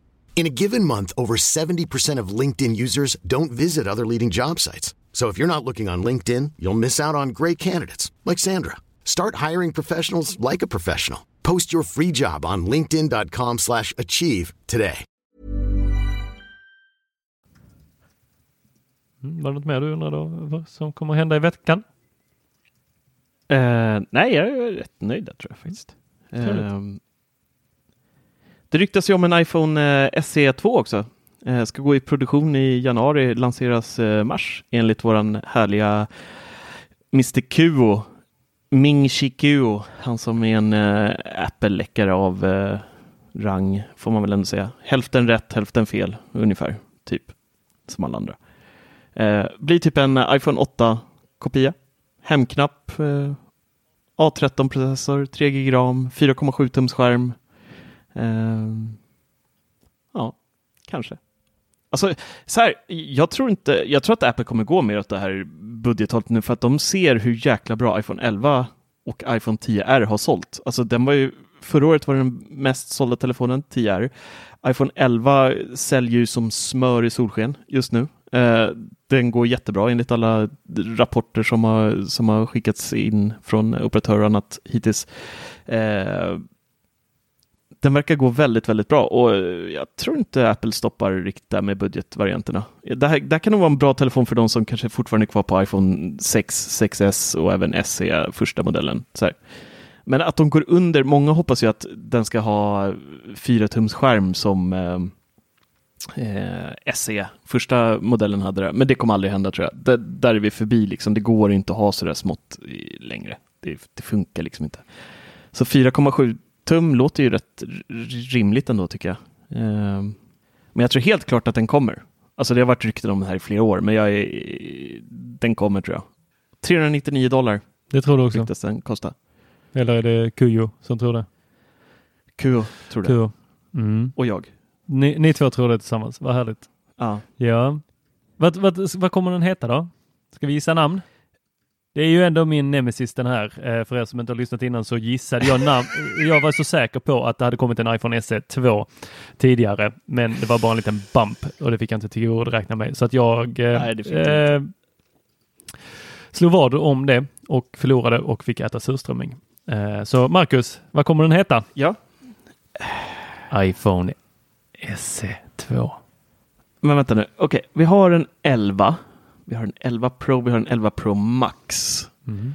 In a given month, over 70% of LinkedIn users don't visit other leading job sites. So if you're not looking on LinkedIn, you'll miss out on great candidates like Sandra. Start hiring professionals like a professional. Post your free job on linkedin.com/achieve slash achieve today. Mm, var det något mer du undrar då vad som kommer hända i veckan? Eh, nej, jag är rätt nöjd där tror jag faktiskt. Trevligt. Det ryktas ju om en iPhone eh, SE 2 också. Eh, ska gå i produktion i januari, lanseras eh, mars enligt våran härliga Mr Kuo. Ming Chi Kuo, han som är en eh, Apple-läckare av eh, rang, får man väl ändå säga. Hälften rätt, hälften fel, ungefär. Typ, som alla andra. Eh, blir typ en iPhone 8-kopia. Hemknapp, eh, A13-processor, 3 GB ram, 4,7 tums skärm. Ehm, ja, kanske. Alltså, så här, jag tror inte, jag tror att Apple kommer gå mer åt det här budgethållet nu för att de ser hur jäkla bra iPhone 11 och iPhone 10R har sålt. Alltså den var ju, förra året var den mest sålda telefonen, 10R. iPhone 11 säljer ju som smör i solsken just nu. Eh, den går jättebra enligt alla rapporter som har, som har skickats in från operatörer och annat hittills. Eh, den verkar gå väldigt, väldigt bra och jag tror inte Apple stoppar riktigt där med budgetvarianterna. Det här, det här kan nog vara en bra telefon för de som kanske fortfarande är kvar på iPhone 6, 6S och även SE, första modellen. Så här. Men att de går under, många hoppas ju att den ska ha 4 tums skärm som eh, eh SE, första modellen hade det, men det kommer aldrig hända tror jag. Det, där är vi förbi, liksom. det går inte att ha sådär smått längre. Det, det funkar liksom inte. Så 4,7 tum låter ju rätt rimligt ändå tycker jag. Eh, men jag tror helt klart att den kommer. Alltså det har varit rykten om det här i flera år, men jag är, den kommer tror jag. 399 dollar. Det tror du också? den kosta. Eller är det Kujo som tror det? Kujo tror det. Kujo. Mm. Och jag. Ni, ni två tror det tillsammans, vad härligt. Ja. Ja. Vad, vad, vad kommer den heta då? Ska vi gissa namn? Det är ju ändå min nemesis den här. Eh, för er som inte har lyssnat innan så gissade jag namn. Jag var så säker på att det hade kommit en iPhone SE 2 tidigare, men det var bara en liten bump och det fick jag inte tillgodoräkna mig. Så att jag eh, Nej, eh, slog vad om det och förlorade och fick äta surströmming. Eh, så Marcus, vad kommer den heta? Ja. iPhone SE 2. Men vänta nu, okej, okay. vi har en 11 vi har en 11 Pro, vi har en 11 Pro Max. Mm.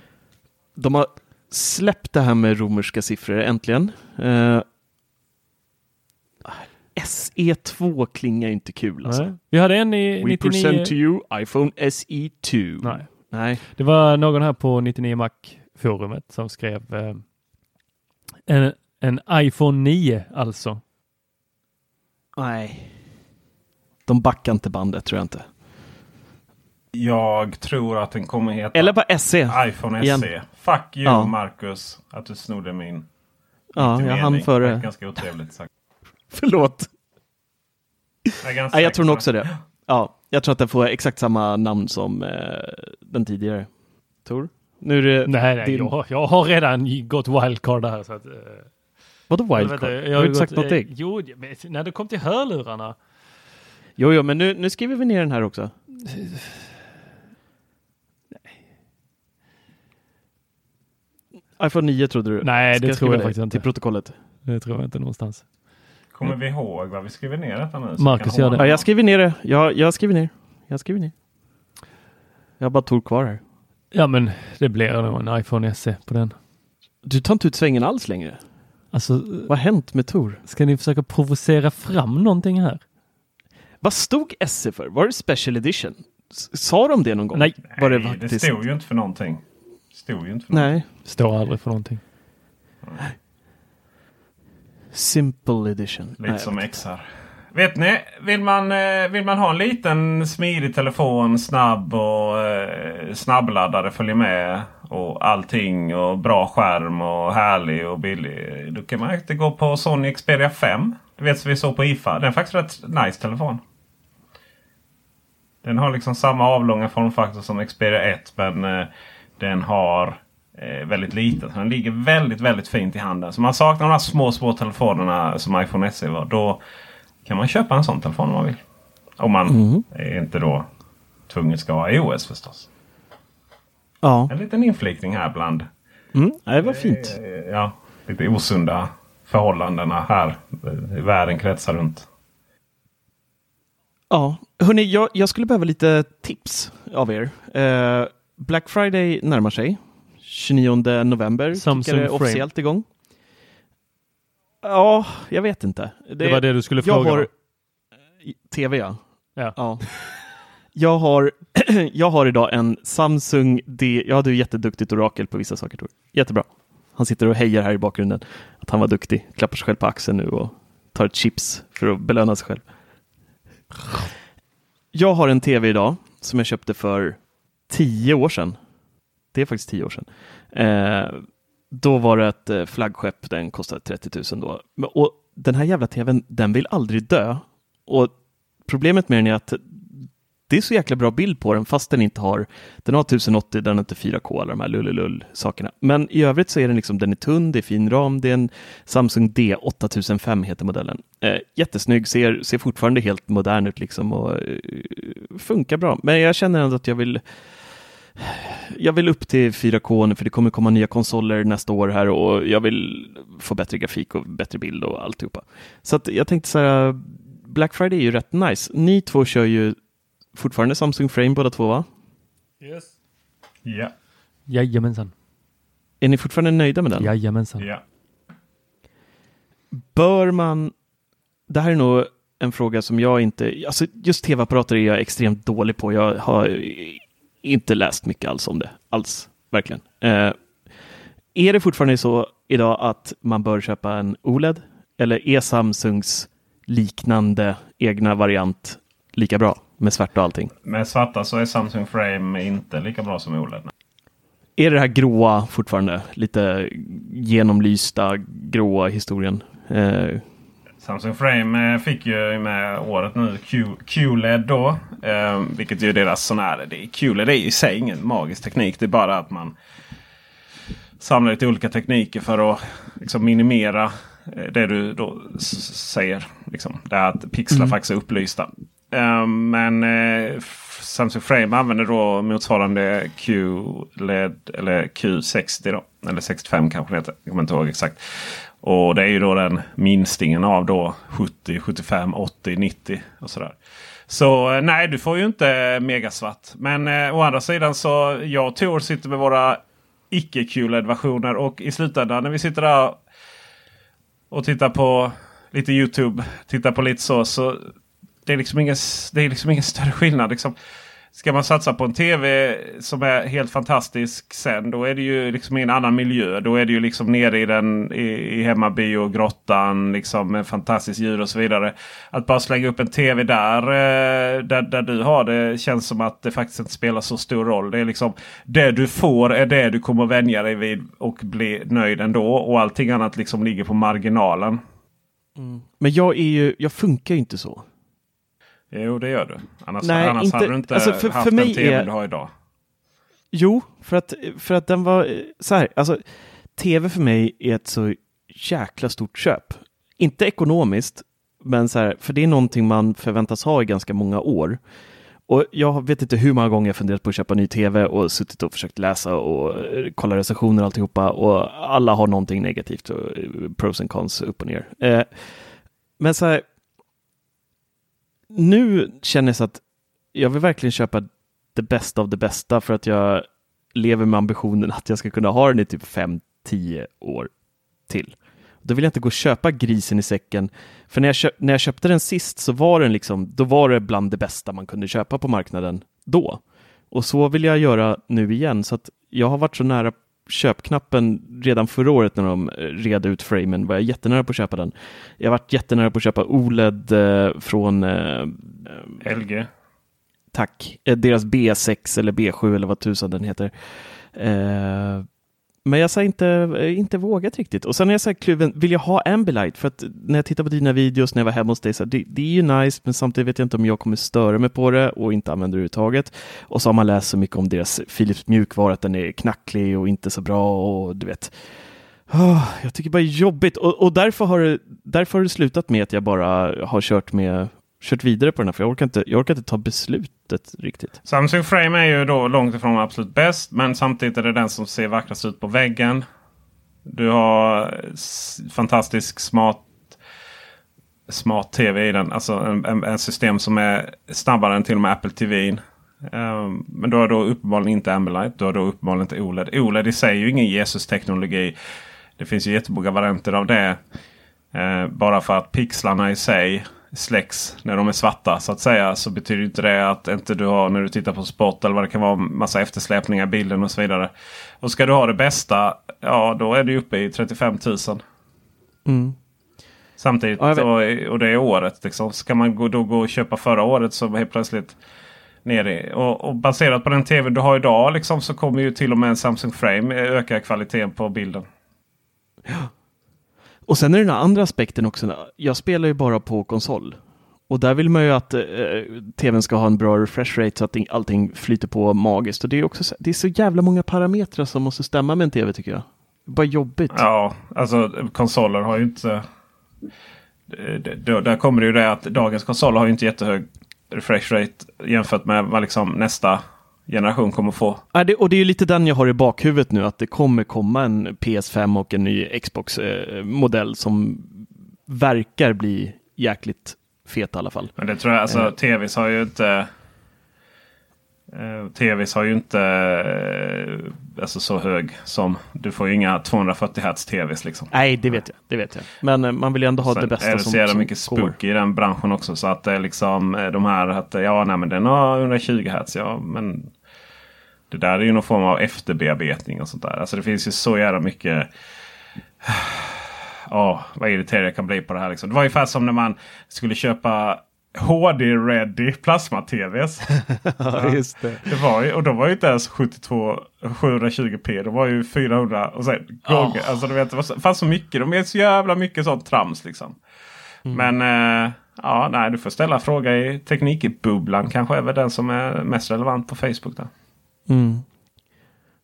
De har släppt det här med romerska siffror äntligen. Uh, SE2 klingar inte kul alltså. Nej. Vi hade en i We 99... present to you iPhone SE2. Nej. Nej. Det var någon här på 99 Mac-forumet som skrev eh, en, en iPhone 9 alltså. Nej. De backar inte bandet tror jag inte. Jag tror att den kommer heta Eller bara SE. iPhone igen. SE. Fuck you ja. Marcus att du snodde min. Ja, jag hann före. Ganska otrevligt sagt. Förlåt. Jag, ja, jag tror nog också det. Ja, jag tror att den får exakt samma namn som eh, den tidigare. Tor? Nu är det nej, nej din... jag, jag, har redan gått wildcard. Så att, eh... Vadå wildcard? Jag, jag har inte sagt gått, någonting. Eh, jo, när det kom till hörlurarna. Jo, jo, men nu, nu skriver vi ner den här också. iPhone 9 trodde du? Nej, det tror jag faktiskt inte. Till protokollet. Det tror jag inte någonstans. Kommer vi ihåg vad vi skriver ner detta nu? Marcus gör det. Ja, jag skriver ner det. Jag, jag skriver ner. Jag skriver ner. Jag har bara Tor kvar här. Ja, men det blir nog en iPhone SE på den. Du tar inte ut svängen alls längre. Alltså, vad har hänt med Tor? Ska ni försöka provocera fram någonting här? Vad stod SE för? Var det Special Edition? Sa de det någon gång? Nej, var det, det stod ju inte för någonting. Stod ju inte för Nej. Någonting. Står aldrig för någonting. Simple edition. Lite Nej, som XR. Vet ni, vill man, eh, vill man ha en liten smidig telefon, snabb och eh, snabbladdare följer med och allting och bra skärm och härlig och billig. Då kan man inte gå på Sony Xperia 5. Du vet som vi såg på IFA. Den är faktiskt rätt nice telefon. Den har liksom samma avlånga formfaktor som Xperia 1 men eh, den har eh, väldigt liten. Så den ligger väldigt väldigt fint i handen. Så man saknar de här små små telefonerna som iPhone SE var. Då kan man köpa en sån telefon om man vill. Om man mm. är inte då tvungen ska ha iOS förstås. Ja. En liten inflikning här bland mm, det var fint. Eh, ja, lite osunda förhållandena här. Världen kretsar runt. Ja, hörni, jag, jag skulle behöva lite tips av er. Eh, Black Friday närmar sig. 29 november Samsung det officiellt igång. Ja, jag vet inte. Det, det var det du skulle fråga. Har, TV ja. ja. ja. Jag, har, jag har idag en Samsung D. Jag hade ju jätteduktigt orakel på vissa saker. Tror jag. Jättebra. Han sitter och hejar här i bakgrunden. Att han var duktig. Klappar sig själv på axeln nu och tar ett chips för att belöna sig själv. Jag har en tv idag som jag köpte för tio år sedan. Det är faktiskt tio år sedan. Eh, då var det ett eh, flaggskepp, den kostade 30 000 då. Och den här jävla tvn, den vill aldrig dö. Och problemet med den är att det är så jäkla bra bild på den fast den inte har, den har 1080, den har inte 4K, alla de här lullelull sakerna. Men i övrigt så är den liksom, den är tunn, det är fin ram, det är en Samsung D8005 heter modellen. Eh, jättesnygg, ser, ser fortfarande helt modern ut liksom och eh, funkar bra. Men jag känner ändå att jag vill jag vill upp till 4K nu för det kommer komma nya konsoler nästa år här och jag vill få bättre grafik och bättre bild och alltihopa. Så att jag tänkte så här, Black Friday är ju rätt nice. Ni två kör ju fortfarande Samsung Frame båda två va? Yes. Ja. Jajamensan. Är ni fortfarande nöjda med den? Jajamensan. Ja. Bör man... Det här är nog en fråga som jag inte... Alltså just tv-apparater är jag extremt dålig på. Jag har inte läst mycket alls om det. Alls, verkligen. Eh, är det fortfarande så idag att man bör köpa en OLED? Eller är Samsungs liknande egna variant lika bra med svart och allting? Med svarta så är Samsung Frame inte lika bra som OLED. Är det här gråa fortfarande? Lite genomlysta gråa historien? Eh, Samsung Frame eh, fick ju med året nu Q, QLED då. Eh, vilket ju är deras sån här. Det, QLED är i sig ingen magisk teknik. Det är bara att man samlar lite olika tekniker för att liksom, minimera eh, det du då säger. Liksom, det är att pixlar Mm. faktiskt är upplysta. Ehm, men eh, Samsung Frame använder då motsvarande QLED eller Q60 då. Eller 65 kanske det heter. Jag kommer inte ihåg exakt. Och det är ju då den minstingen av då 70, 75, 80, 90 och sådär. Så eh, nej, du får ju inte megasvart. Men eh, å andra sidan så jag och Tor sitter med våra icke QLED-versioner och i slutändan när vi sitter där och tittar på lite YouTube, tittar på lite så, så det är liksom ingen, det är liksom ingen större skillnad. Liksom. Ska man satsa på en tv som är helt fantastisk sen då är det ju liksom i en annan miljö. Då är det ju liksom nere i den i, i hemmabiogrottan liksom med fantastiskt ljud och så vidare. Att bara slänga upp en tv där, eh, där, där du har det känns som att det faktiskt inte spelar så stor roll. Det är liksom det du får är det du kommer vänja dig vid och bli nöjd ändå. Och allting annat liksom ligger på marginalen. Mm. men jag är ju, jag funkar ju inte så. Jo, det gör du. Annars, Nej, annars inte- hade du inte alltså, för- haft för mig den tv är- du har idag. Jo, för att, för att den var så här, alltså tv för mig är ett så jäkla stort köp. Inte ekonomiskt, men så här, för det är någonting man förväntas ha i ganska många år. Och jag vet inte hur många gånger jag funderat på att köpa ny tv och suttit och försökt läsa och eh, kolla recensioner och alltihopa och alla har någonting negativt, och, eh, pros and cons upp och ner. Eh, men så här, nu känner jag så att jag vill verkligen köpa det bästa av det bästa för att jag lever med ambitionen att jag ska kunna ha den i typ 5-10 år till. Då vill jag inte gå och köpa grisen i säcken. För när jag, köp, när jag köpte den sist så var den liksom, då var det bland det bästa man kunde köpa på marknaden då. Och så vill jag göra nu igen. Så att jag har varit så nära köpknappen redan förra året när de eh, red ut framen var jag jättenära på att köpa den. Jag varit jättenära på att köpa OLED eh, från eh, LG. Tack. Deras B6 eller B7 eller vad tusan den heter. Men jag har inte, eh, inte vågat riktigt. Och sen är jag så här kluven, vill jag ha Ambilight? För att när jag tittar på dina videos när jag var hemma hos dig, så här, det, det är ju nice, men samtidigt vet jag inte om jag kommer störa mig på det och inte använda det överhuvudtaget. Och så har man läst så mycket om deras Philips mjukvara, att den är knacklig och inte så bra och du vet. Oh, jag tycker bara det är jobbigt och, och därför, har det, därför har det slutat med att jag bara har kört med kört vidare på den här, för jag orkar inte, jag orkar inte ta beslutet riktigt. Samsung Frame är ju då långt ifrån absolut bäst. Men samtidigt är det den som ser vackrast ut på väggen. Du har fantastisk smart smart tv i den. Alltså en, en, en system som är snabbare än till och med Apple TV. Um, ehm, men du har då uppenbarligen inte Ambilight. Du har då uppenbarligen inte OLED. OLED i sig är ju ingen Jesus-teknologi. Det finns ju jättemånga varianter av det. Uh, bara för att pixlarna i sig släcks när de är svarta så att säga. Så betyder inte det att inte du har när du tittar på sport eller vad det kan vara massa eftersläpningar i bilden och så vidare. Och ska du ha det bästa, ja då är du uppe i 35 000. Mm. Samtidigt, Ja, och, och det är året. Liksom. Ska man gå, då gå och köpa förra året så helt plötsligt ner. Och, och baserat på den tv du har idag liksom, så kommer ju till och med en Samsung Frame öka kvaliteten på bilden. Och sen är det den andra aspekten också. Jag spelar ju bara på konsol. Och där vill man ju att eh, tvn ska ha en bra refresh rate så att allting- flyter på magiskt. Och det är också så, det är så jävla många parametrar som måste stämma med en tv tycker jag. Bara jobbigt. Ja, alltså konsoler har ju inte... det- det- Där kommer det ju det att dagens konsoler har ju inte jättehög refresh rate jämfört med vad liksom nästa generation kommer få. Ja, det, och det är ju lite den jag har i bakhuvudet nu, att det kommer komma en PS5 och en ny Xbox-modell som verkar bli jäkligt fet i alla fall. Men det tror jag, alltså Eh. TVs har ju inte... Eh, TVs har ju inte eh, alltså så hög som... Du får ju inga 240 Hz TVs liksom. Nej, det vet jag. Det vet jag. Men eh, man vill ju ändå ha Sen det bästa är det som, så jävla som mycket går. spook i den branschen också. Så att det är liksom eh, de här att ja, nej, men den har 120 Hz. Ja, men det där är ju någon form av efterbearbetning och sånt där. Alltså det finns ju så jävla mycket. Ja, vad irriterad jag kan bli på det här. Liksom. Det var ungefär som när man skulle köpa HD-ready plasma-TVs. Ja, just det. Det var ju, och då var ju inte ens 72 720p. Det var ju 400 och sen gånger. Alltså du vet, det fanns så mycket. De är så jävla mycket sånt trams liksom. Men eh, ja, nej, du får ställa fråga i Teknikbubblan. Kanske är väl den som är mest relevant på Facebook. Där. Mm.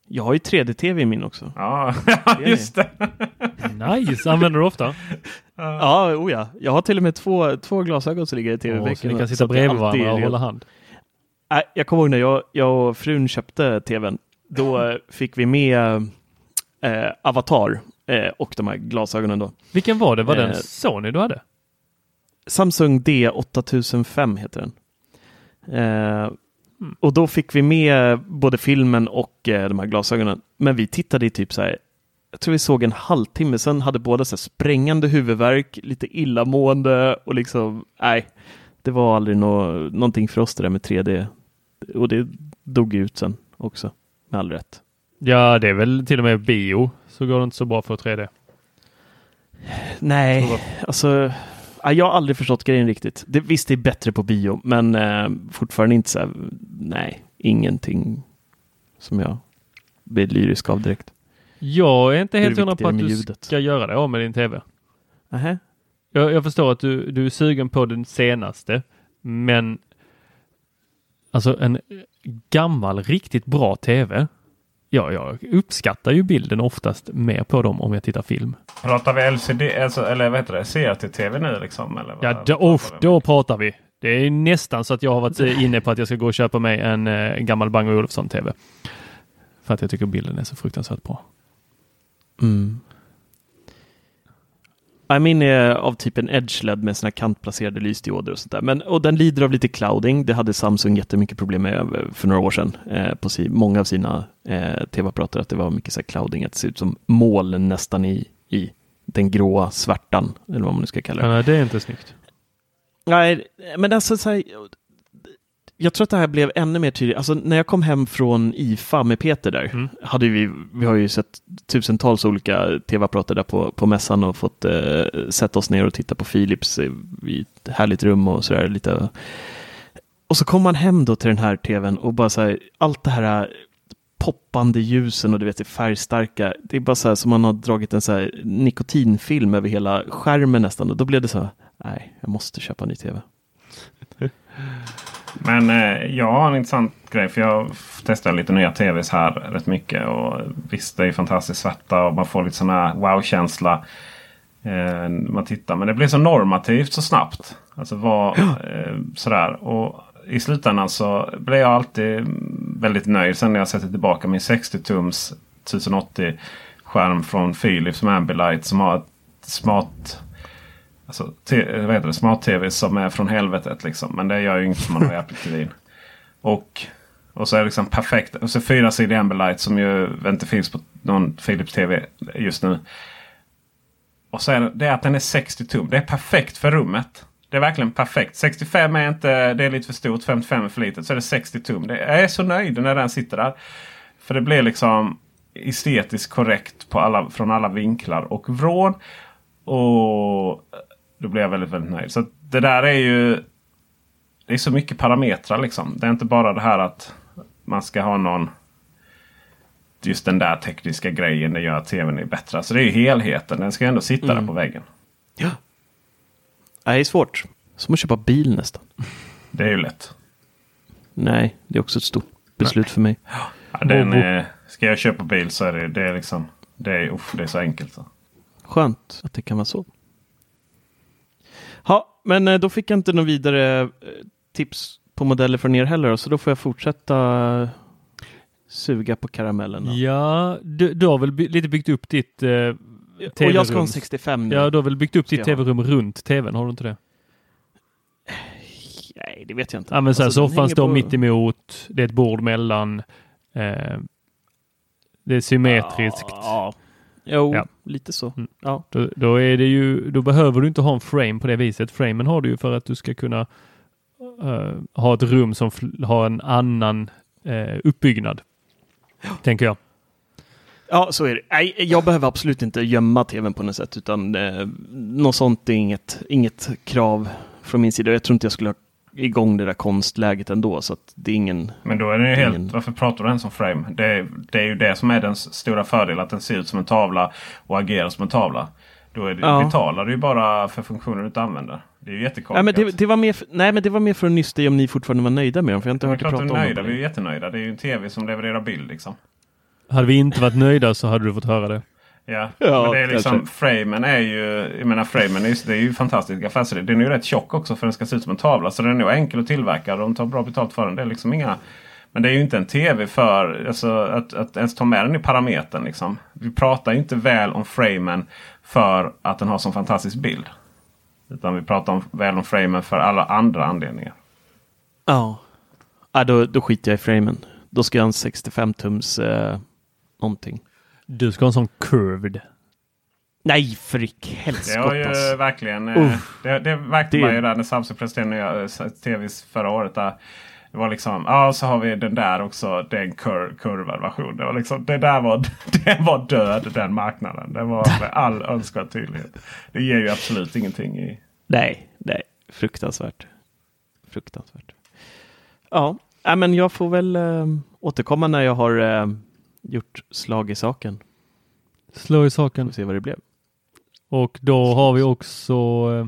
Jag har ju 3D-tv i min också. Ja, just det. Nice! Använder du ofta? Ja, oh ja. Jag har till och med två, två glasögon som ligger i Åh, tv-väggen. så ni kan sitta bredvid varandra och hålla hand. Nej, jag kommer ihåg när jag, jag och frun köpte tvn. Då eh, fick vi med eh, Avatar eh, och de här glasögonen då. Vilken var det? Var det en Eh, Sony du hade? Samsung D8005 heter den. Och då fick vi med både filmen och eh, de här glasögonen. Men vi tittade i typ så här, jag tror vi såg en halvtimme, sen hade båda så här sprängande huvudvärk, lite illamående och liksom, nej, det var aldrig nå någonting för oss det där med 3D. Och det dog ut sen också, med all rätt. Ja, det är väl till och med bio så går det inte så bra för 3D. Nej, alltså jag har aldrig förstått grejen riktigt. Det, visst, det är bättre på bio, men eh, fortfarande inte så här, nej, ingenting som jag blir lyrisk av direkt. Jag är inte helt hundra på att du ljudet? ska göra det av med din TV. Nähä? Jag, jag förstår att du, du är sugen på den senaste, men alltså en gammal riktigt bra TV. Ja, jag uppskattar ju bilden oftast mer på dem om jag tittar film. Pratar vi LCD, alltså, eller vad heter det, CRT-TV nu liksom? Eller vad- Ja, då, pratar då pratar vi. Det är nästan så att jag har varit inne på att jag ska gå och köpa mig en eh, gammal Bang Olufsen TV. För att jag tycker bilden är så fruktansvärt bra. Mm. Ja, Min är av typen Edge LED med sina kantplacerade lysdioder och sånt där. Men, och den lider av lite clouding. Det hade Samsung jättemycket problem med eh, för några år sedan eh, på si, många av sina eh, tv-apparater. Att det var mycket så här clouding, att det ser ut som moln nästan i, i den gråa svärtan, eller vad man nu ska kalla det. Men, det är inte snyggt. Nej, men alltså så här, jag tror att det här blev ännu mer tydligt. Alltså när jag kom hem från IFA med Peter där, Mm. hade vi, vi har ju sett tusentals olika tv-apparater där på, på mässan och fått eh, sätta oss ner och titta på Philips eh, i ett härligt rum och sådär lite. Och så kom man hem då till den här tvn och bara så här, allt det här poppande ljusen och du vet det färgstarka. Det är bara så här som man har dragit en så här nikotinfilm över hela skärmen nästan och då blev det så här, nej, jag måste köpa en ny tv. Men eh, jag har en intressant grej. För jag testar lite nya tvs här rätt mycket. Och visst, det är fantastiskt svarta och man får lite sån här wow-känsla. Eh, man tittar. Men det blir så normativt så snabbt. Alltså vad, eh, sådär. Och i slutändan så blir jag alltid väldigt nöjd. Sen när jag sätter tillbaka min 60-tums 1080 skärm från Philips med Ambilight som har ett smart Alltså, te- vad heter det? Smart-tv som är från helvetet. Liksom. Men det gör ju inget som man har i Apple TV. Och, och så är det liksom perfekt. Och så fyrasidig Amberlight som ju inte finns på någon Philips TV just nu. Och så är det, det är att den är 60 tum. Det är perfekt för rummet. Det är verkligen perfekt. 65 är inte, det är lite för stort. 55 är för litet. Så är det 60 tum. Det, jag är så nöjd när den sitter där. För det blir liksom estetiskt korrekt på alla, från alla vinklar och vrån. Och då blir jag väldigt, väldigt nöjd. Så det där är ju... Det är så mycket parametrar liksom. Det är inte bara det här att man ska ha någon... Just den där tekniska grejen det gör att tvn är bättre. Alltså det är ju helheten. Den ska ju ändå sitta Mm. där på väggen. Ja. Nej, det är svårt. Som att köpa bil nästan. Det är ju lätt. Nej, det är också ett stort beslut för mig. Ja, den, eh, ska jag köpa bil så är det, det är liksom... Det är, uff, det är så enkelt. Så. Skönt att det kan vara så. Ja, men eh, då fick jag inte några vidare eh, tips på modeller från er heller, så då får jag fortsätta eh, suga på karamellen. då. Ja, du, du har väl by- lite byggt upp ditt eh, Och jag ska ha TV-rum. en 65 nu. Ja, du har väl byggt upp ditt ha. tv-rum runt tvn, har du inte det? Nej, det vet jag inte. Ja, men så här, Alltså, soffan står på- mitt emot, det är ett bord mellan. Eh, det är symmetriskt. Ja, jo, Ja. lite så. Mm. Ja. Då, då, är det ju, då behöver du inte ha en frame på det viset. Framen har du ju för att du ska kunna eh, ha ett rum som har en annan eh, uppbyggnad. Tänker jag. Ja, så är det. Nej, jag behöver absolut inte gömma tvn på något sätt, utan eh, något sånt är inget, inget krav från min sida. Jag tror inte jag skulle ha igång det där konstläget ändå, så att det är ingen... Men då är det ju helt... Ingen- Varför pratar du ens om frame? Det är, det är ju det som är den stora fördelen. Att den ser ut som en tavla och agerar som en tavla. Då är det, Ja. betalar du ju bara för funktionen du inte använder. Det är ju Nej, jättekorkat. men det, det var mer, för- nej, men det var mer för att nysta i om ni fortfarande var nöjda med dem, för jag har inte hört er prata om dem. Vi är jättenöjda. Det är ju en tv som levererar bild liksom. Hade vi inte varit nöjda så hade du fått höra det. Ja, Ja, men det är liksom, kanske. framen är ju, jag menar framen är, det är ju fantastisk affärsidé. Den är ju rätt tjock också för den ska se ut som en tavla. Så den är nog enkel att tillverka de tar bra betalt för den. Det är liksom inga, men det är ju inte en tv för alltså, att, att ens ta med den i parametern. Liksom. Vi pratar ju inte väl om framen för att den har sån fantastisk bild. Utan vi pratar om, väl om framen för alla andra anledningar. Ja. ja då, då skiter jag i framen. Då ska jag ha en 65 tums eh, någonting. Du ska ha en sån curved. Nej, för i Det har helskotta. ju verkligen... eh. Det, det märkte Det- man ju där när Samsung presenterade nya eh, TVs förra året. Där det var liksom, ja så har vi den där också. Det är en kur, kurvad version. Det var liksom, det där var, det var död den marknaden. Det var med all önskvärd tydlighet. Det ger ju absolut ingenting i... Nej, nej. Fruktansvärt. Fruktansvärt. Ja, men jag får väl eh, återkomma när jag har eh, gjort slag i saken. Slå i Får saken. se vad det blev. Och då har vi också eh,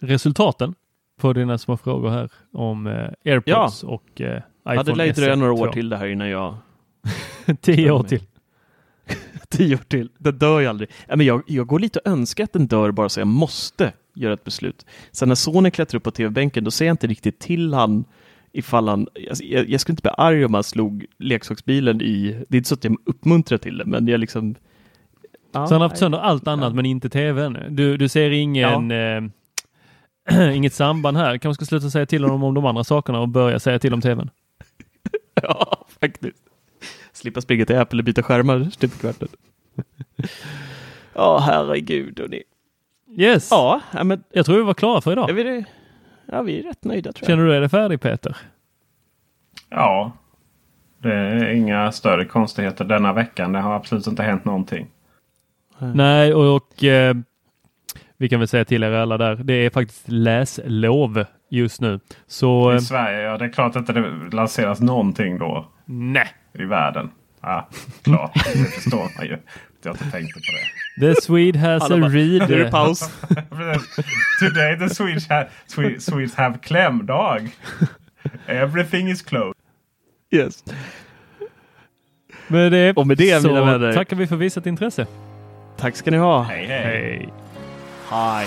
resultaten på dina små frågor här om eh, AirPods och eh, iPhone Ja, det lär dröja SE några år 2. till det här innan jag... Tio år till. Tio år till. Den dör ju aldrig. Ja, men jag, jag går lite och önskar att den dör bara så jag måste göra ett beslut. Sen när Sony klättrar upp på tv-bänken, då ser jag inte riktigt till han ifall han... Alltså, jag, jag skulle inte bli arg om han slog leksaksbilen i... Det är inte så att jag uppmuntrar till det, men jag liksom... Ja, Så han har haft sönder allt annat Ja. men inte tvn. Du, du ser ingen, eh, inget samband här. Kanske ska sluta säga till honom om de andra sakerna och börja säga till om tvn. Ja, faktiskt. Slippa springa till Apple och byta skärmar kvarten. Ja, herregud. hörni. Yes! Ja, ja, men Jag tror vi var klara för är idag. vi, det- ja, vi är rätt nöjda tror jag. Känner du dig färdig Peter? Ja. Det är inga större konstigheter denna veckan. Det har absolut inte hänt någonting. Nej, och, och eh, vi kan väl säga till er alla där. Det är faktiskt läslov just nu. Så eh, I Sverige, ja det är klart att det lanseras någonting då. nej. i världen. Ja, klart. Det förstår man ju. Jag inte tänkte på det. The Swede has Alla a bara, Nu är det paus. Today the Swedes have, Swe- Swedes have klämdag. Everything is closed. Yes. Med det, Och med det, så mina vänner. tackar vi för visat intresse. Tack ska ni ha. Hej hej. Hej. Hej.